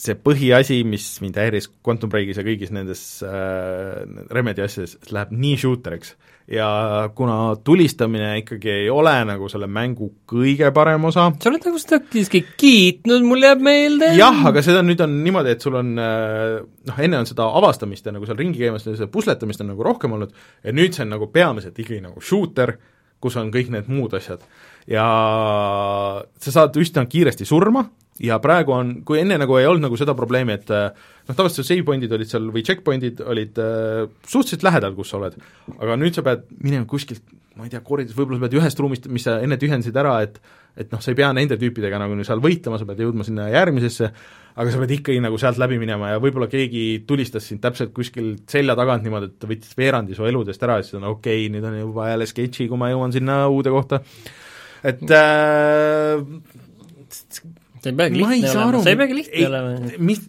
See põhiasi, mis mind häiris Quantum Breakis ja kõigis nendes äh, Remedi asjades, läheb nii shooteriks ja kuna tulistamine ikkagi ei ole nagu selle mängu kõige parem osa sa oled nagu seda siiski kiitnud, mul jääb meelde. jah, aga seda nüüd on niimoodi, et sul on äh, noh, enne on seda avastamist ja nagu seal ringi käimist ja seda pusletamist on nagu rohkem olnud ja nüüd see on nagu peamiselt ikkagi nagu shooter, kus on kõik need muud asjad. Ja sa saad üsna kiiresti surma ja praegu on, kui enne nagu ei olnud nagu seda probleemi, et äh, noh, tavaliselt save point'id olid seal või checkpoint'id olid äh, suhteliselt lähedal, kus sa oled, aga nüüd sa pead minema kuskilt, ma ei tea, koridors, võib-olla sa pead ühest ruumist, mis sa enne tühjendasid ära, et et noh, sa ei pea nende tüüpidega nagu seal võitlema, sa pead jõudma sinna järgmisesse, aga sa pead ikkagi nagu sealt läbi minema ja võib-olla keegi tulistas sind täpselt kuskil selja tagant niimoodi, et võttis veerandi su eludest ära ja siis on okei okay,, nüüd on juba jälle sketši, kui ma jõuan sinna uude kohta. Et äh, see ei peagi lihtne olema, see ei peagi lihtne olema. mis,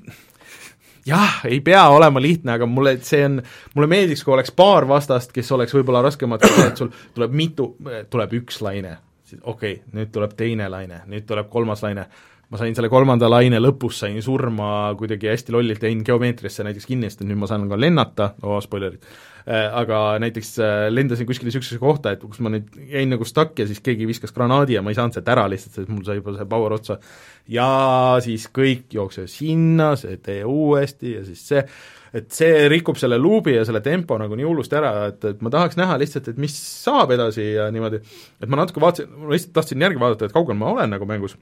jah, ei pea olema lihtne, aga mulle see on, mulle meeldiks, kui oleks paar vastast, kes oleks võib-olla raskemad, et sul tuleb mitu, tuleb üks laine, siis okei okay,, nüüd tuleb teine laine, nüüd tuleb kolmas laine, ma sain selle kolmanda laine lõpus, sain surma kuidagi hästi lollilt, jäin geomeetriasse näiteks kinni, sest nüüd ma saan ka lennata, oo oh, spoilerid, aga näiteks äh, lendasin kuskile niisugusesse kohta, et kus ma nüüd jäin nagu stuck ja siis keegi viskas granaadi ja ma ei saanud sealt ära lihtsalt, sest mul sai juba see power otsa. Ja siis kõik jookse sinna, see tee uuesti ja siis see, et see rikub selle luubi ja selle tempo nagu nii hullusti ära, et, et ma tahaks näha lihtsalt, et mis saab edasi ja niimoodi, et ma natuke vaatasin, ma lihtsalt tahtsin järgi vaadata, et kaugel ma olen nagu mängus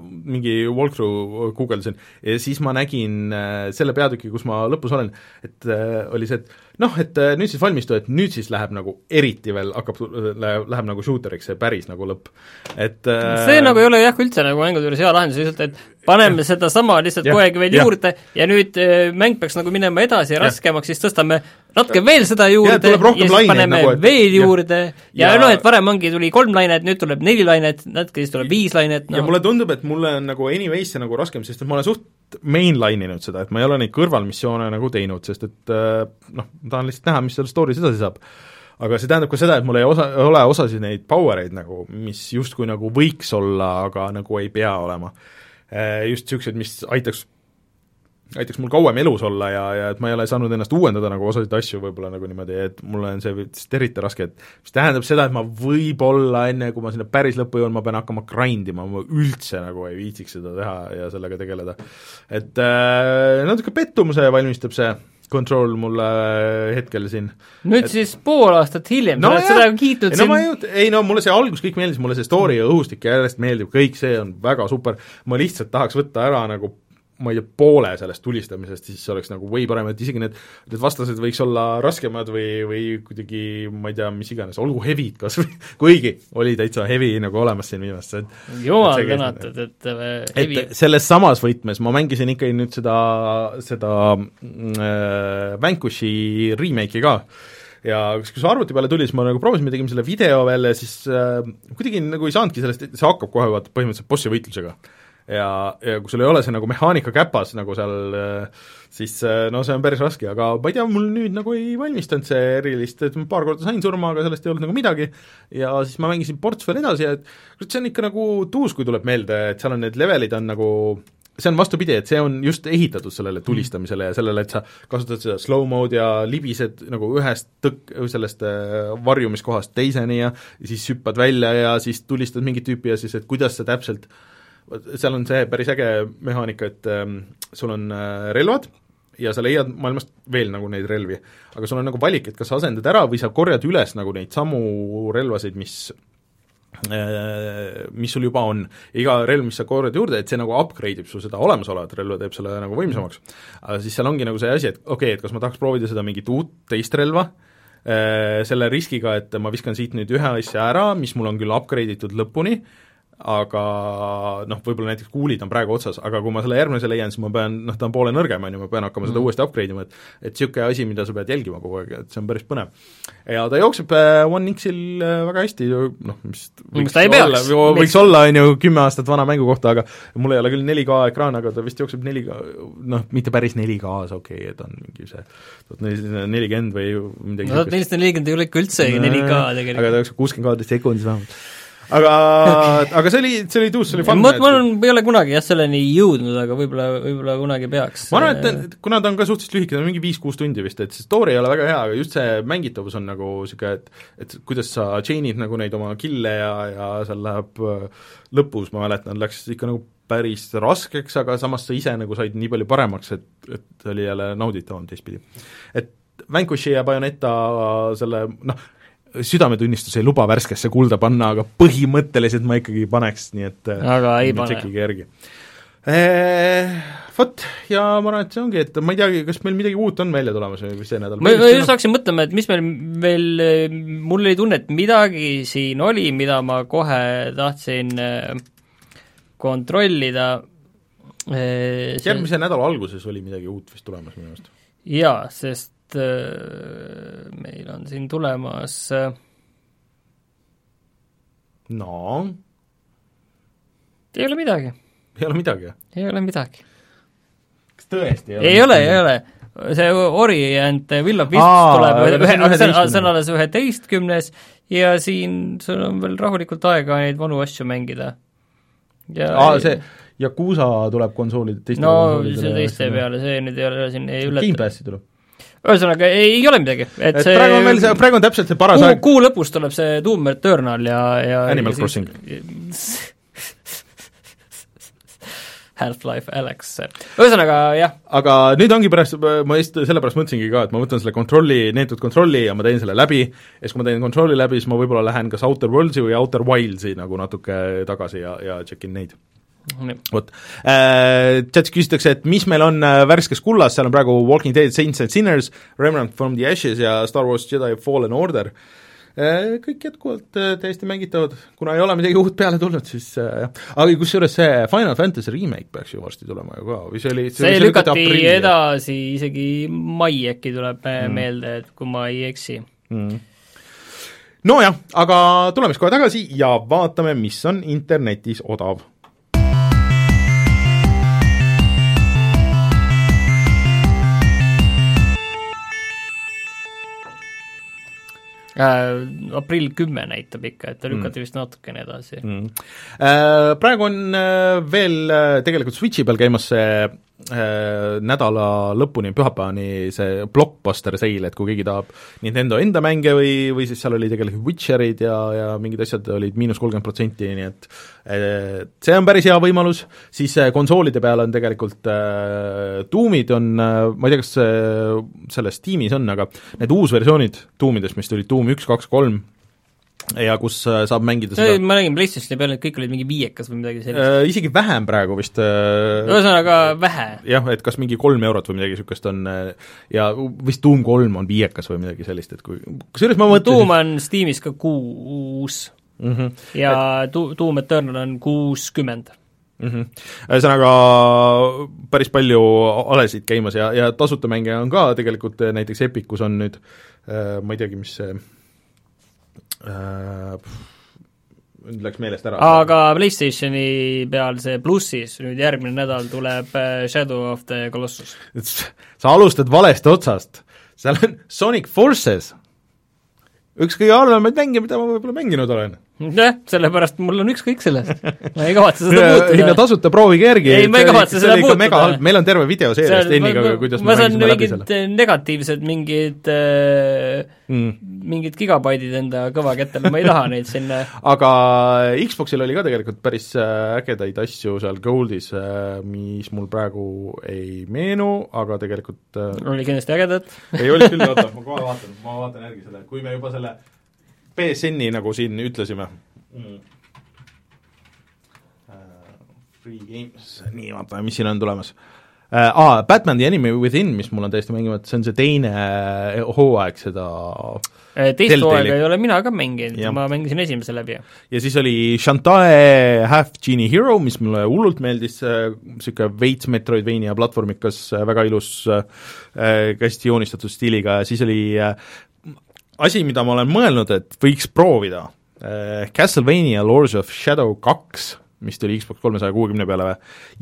mingi walkthrough guugeldasin. Ja siis ma nägin äh, selle peatüki, kus ma lõpus olen, et äh, oli see, et noh, et äh, nüüd siis valmistu, et nüüd siis läheb nagu eriti veel, hakkab, läheb, läheb nagu shooteriks see päris nagu lõpp, et äh, see nagu ei ole jah, üldse nagu mängude juures hea lahendus, lihtsalt et paneme sedasama lihtsalt kogu aeg veel ja. juurde ja nüüd äh, mäng peaks nagu minema edasi ja raskemaks, siis tõstame natuke veel seda juurde ja, ja siis paneme nagu, et, veel juurde ja, ja noh, et varem ongi, tuli kolm lainet, nüüd tuleb neli lainet, natuke siis tuleb viis lainet no.. ja mulle tundub, et mulle on nagu anyways see nagu raskem, sest et ma olen suht mainline inud seda, et ma ei ole neid kõrvalmissioone nagu teinud, sest et äh, noh, ma tahan lihtsalt näha, mis seal story's edasi saab. aga see tähendab ka seda, et mul ei osa, ole osasid neid power eid nagu, mis justkui nagu võiks olla, aga nagu ei pea olema. Äh, just niisugused, mis aitaks aitaks mul kauem elus olla ja, ja et ma ei ole saanud ennast uuendada nagu osasid asju võib-olla nagu niimoodi, et mul on see vist eriti raske, et mis tähendab seda, et ma võib-olla enne, kui ma sinna päris lõppu jõuan, ma pean hakkama grind ima, ma üldse nagu ei viitsiks seda teha ja sellega tegeleda. et äh, natuke pettumuse valmistab see Control mulle hetkel siin. nüüd et... siis pool aastat hiljem no, sa oled seda kiitnud ei, no, siin ei no mulle see algus kõik meeldis, mulle see story ja õhustik järjest meeldib, kõik see on väga super, ma lihtsalt tahaks võtta ära nagu ma ei tea, poole sellest tulistamisest, siis oleks nagu way parem, et isegi need, need vastased võiks olla raskemad või, või kuidagi ma ei tea, mis iganes, olgu heavy'd kas või, kuigi oli täitsa heavy nagu olemas siin viimastes, et jumal tänatud, et äh, heavy et selles samas võtmes ma mängisin ikkagi nüüd seda, seda äh, Vanquishi remake'i ka, ja kas, kui see arvuti peale tuli, siis ma nagu proovisin, me tegime selle video veel ja siis äh, kuidagi nagu ei saanudki sellest, see hakkab kohe vaata põhimõtteliselt bossi võitlusega. Ja, ja kui sul ei ole see nagu mehaanika käpas nagu seal äh, siis äh, no see on päris raske, aga ma ei tea, mul nüüd nagu ei valmistanud see erilist, et ma paar korda sain surma, aga sellest ei olnud nagu midagi, ja siis ma mängisin ports veel edasi ja et see on ikka nagu tuus, kui tuleb meelde, et seal on need levelid on nagu see on vastupidi, et see on just ehitatud sellele tulistamisele ja sellele, et sa kasutad seda slow mode ja libised nagu ühest tõk-, sellest äh, varjumiskohast teiseni ja siis hüppad välja ja siis tulistad mingit tüüpi ja siis, et kuidas sa täpselt seal on see päris äge mehaanika, et ähm, sul on äh, relvad ja sa leiad maailmast veel nagu neid relvi. aga sul on nagu valik, et kas sa asendad ära või sa korjad üles nagu neid samu relvasid, mis äh, mis sul juba on. iga relv, mis sa korjad juurde, et see nagu upgrade ib su seda olemasolevat relva, teeb selle nagu võimsamaks. siis seal ongi nagu see asi, et okei okay,, et kas ma tahaks proovida seda mingit uut teist relva, äh, selle riskiga, et ma viskan siit nüüd ühe asja ära, mis mul on küll upgrade itud lõpuni, aga noh, võib-olla näiteks kuulid on praegu otsas, aga kui ma selle järgmise leian, siis ma pean, noh, ta on poole nõrgem, on ju, ma pean hakkama mm. seda uuesti upgrade ima, et et niisugune asi, mida sa pead jälgima kogu aeg, et see on päris põnev. ja ta jookseb äh, One X-il äh, väga hästi, noh, mis võiks olla, võiks olla, on ju, kümme aastat vana mängu kohta, aga mul ei ole küll 4K ekraan, aga ta vist jookseb 4K, noh, mitte päris 4K-s, okei okay,, et on mingi see tuhat nelikümmend või midagi no tuhat nelisada nelikümmend ei ole ikka üldse 4K tegelikult. aga ta jookseb kuuskümmend kaadrit sekundis vähemalt aga aga see oli, see oli tuus, see oli fun. ma, ma olen, ei ole kunagi jah, selleni jõudnud, aga võib-olla, võib-olla kunagi peaks. ma arvan, et kuna ta on ka suhteliselt lühike, ta on mingi viis-kuus tundi vist, et see story ei ole väga hea, aga just see mängitavus on nagu niisugune, et et kuidas sa chain'id nagu neid oma kill'e ja, ja seal läheb lõpus, ma mäletan, läks ikka nagu päris raskeks, aga samas sa ise nagu said nii palju paremaks, et, et oli jälle nauditavam teistpidi. et Vanquishi ja Bayoneta selle noh, südametunnistus ei luba värskesse kulda panna, aga põhimõtteliselt ma ikkagi paneks, nii et äh, aga ei pane. tšekkige järgi eee, vot, ja ma arvan, et see ongi, et ma ei teagi, kas meil midagi uut on välja tulemas või see nädal? ma, just hakkasin mõtlema, et mis meil veel, mul oli tunne, et midagi siin oli, mida ma kohe tahtsin äh, kontrollida järgmise nädala alguses oli midagi uut vist tulemas minu meelest. jaa, sest et äh, meil on siin tulemas äh, no ei ole midagi. ei ole midagi? ei ole midagi. kas tõesti ei ole? ei ole, ei ole. see Orient Will of Wisps tuleb ühe, aga see on, alles üheteistkümnes ja siin sul on veel rahulikult aega neid vanu asju mängida. ja aa, see Yakuusa tuleb konsoolide teiste no see teiste peale, see nüüd ei ole siin, ei üllata. Gamepassi tuleb ühesõnaga, ei, ei ole midagi, et, see praegu on veel see, praegu on täpselt see paras aeg kuu lõpus tuleb see Doom Eternal ja, ja Animal ja Crossing. Half-Life Alex, ühesõnaga jah. aga nüüd ongi pärast, ma just sellepärast mõtlesingi ka, et ma võtan selle kontrolli, neetud kontrolli ja ma teen selle läbi, ja siis kui ma teen kontrolli läbi, siis ma võib-olla lähen kas Outer Worldsi või Outer Wildsi nagu natuke tagasi ja, ja tšekin neid vot. Äh,, chatis küsitakse, et mis meil on äh, värskes kullas, seal on praegu Walking Dead, Saints and Sinners, Remnant from the Ashes ja Star Wars Jedi Fallen Order. Äh,. Kõik jätkuvalt äh, täiesti mängitavad, kuna ei ole midagi uut peale tulnud, siis äh, jah. aga kusjuures see Final Fantasy remake peaks ju varsti tulema ju ka või see oli see, see lükati aprilli, edasi, isegi mai äkki tuleb mm. meelde, et kui ma ei eksi. Mm. Nojah, aga tuleme siis kohe tagasi ja vaatame, mis on internetis odav äh,. aprill kümme näitab ikka, et ta lükati mm. vist natukene edasi mm.. Äh, praegu on äh, veel äh, tegelikult Switchi peal käimas see äh, nädala lõpuni, pühapäevani see blockbuster sale, et kui keegi tahab Nintendo enda mänge või, või siis seal oli tegelikult Witcherid ja, ja mingid asjad olid miinus kolmkümmend protsenti, nii et äh, see on päris hea võimalus, siis äh, konsoolide peal on tegelikult äh, Doomid on äh,, ma ei tea, kas äh, selles tiimis on, aga need uusversioonid Doomidest, mis tulid, Doom üks, kaks, kolm, ja kus äh, saab mängida seda ma nägin PlayStationi peal, et kõik olid mingi viiekas või midagi sellist äh,. Isegi vähem praegu vist äh, ühesõnaga vähe. jah, et kas mingi kolm eurot või midagi niisugust on äh, ja vist Doom kolm on viiekas või midagi sellist, et kui kusjuures ma mõtlesin Doom on Steamis ka kuus mm -hmm. ja et... Doom Eternal on kuuskümmend mm -hmm. ühesõnaga päris palju alesid käimas ja, ja tasuta mänge on ka tegelikult, näiteks Epicus on nüüd äh, ma ei teagi, mis see nüüd läks meelest ära. aga PlayStationi peal see plussis nüüd järgmine nädal tuleb äh, Shadow of the Colossus. sa alustad valest otsast, seal on Sonic Forces, üks kõige halvemaid mänge, mida ma võib-olla mänginud olen jah, sellepärast mul on ükskõik sellest. ma ei kavatse seda muutuda. hinna tasuta, proovige järgi. ei, ma ei kavatse seda muutuda. meil on terve video seeriast Enniga, kuidas ma saan mingid negatiivsed mingid äh, mm. mingid gigabaidid enda kõva kätte, ma ei taha neid sinna aga Xboxil oli ka tegelikult päris äh, ägedaid asju seal Goldis, äh, mis mul praegu ei meenu, aga tegelikult oli kindlasti ägedad ei, oli küll, oota, ma kohe vaatan, ma vaatan järgi selle, kui me juba selle BSN-i, nagu siin ütlesime. Mm.. Uh, free Games, nii, vaatame, mis siin on tulemas. Uh,. Aa, Batman The Enemy Within, mis mul on täiesti mängimata, see on see teine uh, hooaeg seda äh, teist hooaega ei ole mina ka mänginud, ma mängisin esimese läbi. ja siis oli Shantae Half Genie Hero, mis mulle hullult meeldis, niisugune veits Metroidvania platvormikas, väga ilus hästi joonistatud stiiliga. Ja siis oli asi, mida ma olen mõelnud, et võiks proovida, eh, Castlevania Lords of Shadow kaks, mis tuli Xbox kolmesaja kuuekümne peale või,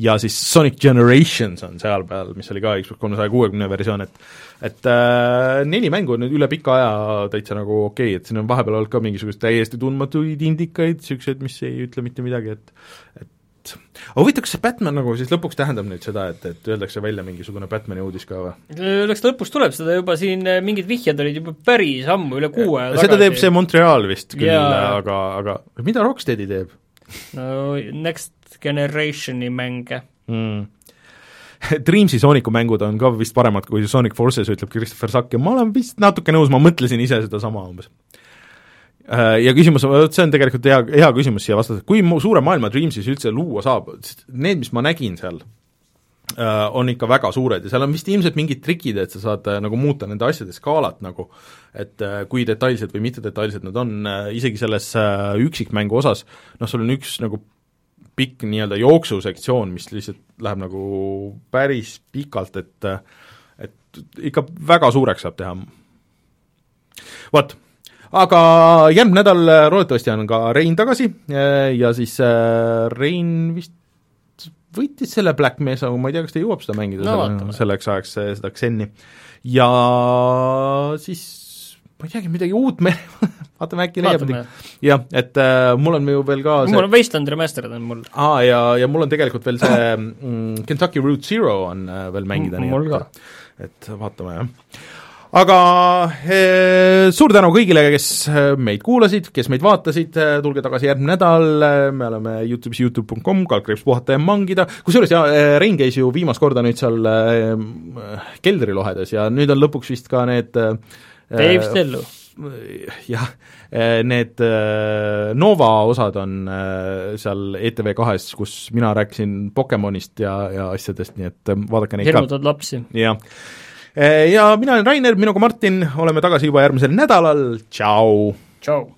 ja siis Sonic Generations on seal peal, mis oli ka Xbox kolmesaja kuuekümne versioon, et et äh, neli mängu on nüüd üle pika aja täitsa nagu okei okay,, et siin on vahepeal olnud ka mingisuguseid täiesti tundmatuid indikaid, niisuguseid, mis ei ütle mitte midagi, et et et aga huvitav, kas see Batman nagu siis lõpuks tähendab nüüd seda, et, et öeldakse välja mingisugune Batmani uudis ka või? Öeldakse lõpus tuleb, seda juba siin eh, mingid vihjed olid juba päris ammu, üle kuu aja tagasi. seda teeb see Montreal vist küll, aga, aga mida Rocksteadi teeb? no Next Generationi mänge mm. Dreamsi Sooniku mängud on ka vist paremad kui Sonic Forces, ütleb Christopher Sack ja ma olen vist natuke nõus, ma mõtlesin ise sedasama umbes ja küsimus, vot see on tegelikult hea, hea küsimus siia vastata, kui suure maailma Dream siis üldse luua saab, need, mis ma nägin seal, äh, on ikka väga suured ja seal on vist ilmselt mingid trikid, et sa saad äh, nagu muuta nende asjade skaalat nagu, et kui detailsed või mittedetailsed nad on, isegi selles üksikmängu osas, noh, sul on üks nagu pikk nii-öelda jooksusektsioon, mis lihtsalt läheb nagu päris pikalt, et et ikka väga suureks saab teha. vot aga järgmine nädal äh, loodetavasti on ka Rein tagasi äh, ja siis äh, Rein vist võitis selle Black Mesa, ma ei tea, kas ta jõuab seda mängida no, selle, selleks ajaks, seda Xeni. ja siis ma ei teagi, midagi uut me vaatame äkki leiab jah, et äh, mul on ju veel ka see... mul on Wasteland Remastered on mul. aa, ja, ja mul on tegelikult veel see mm, Kentucky Route Zero on äh, veel mängida, nii et et vaatame, jah aga eh, suur tänu kõigile, kes eh, meid kuulasid, kes meid vaatasid, eh, tulge tagasi järgmine nädal, me oleme Youtube'is youtube.com, kaldkriips puhata ja mangida, kusjuures jaa, Rein käis ju viimast korda nüüd seal keldrilohedes ja nüüd on lõpuks vist ka need Dave Stellu jah, need Nova osad on seal ETV kahes, kus mina rääkisin Pokemonist ja, ja asjadest, nii et vaadake neid hirmutad lapsi. jah ja mina olen Rainer, minuga Martin, oleme tagasi juba järgmisel nädalal, tšau! tšau!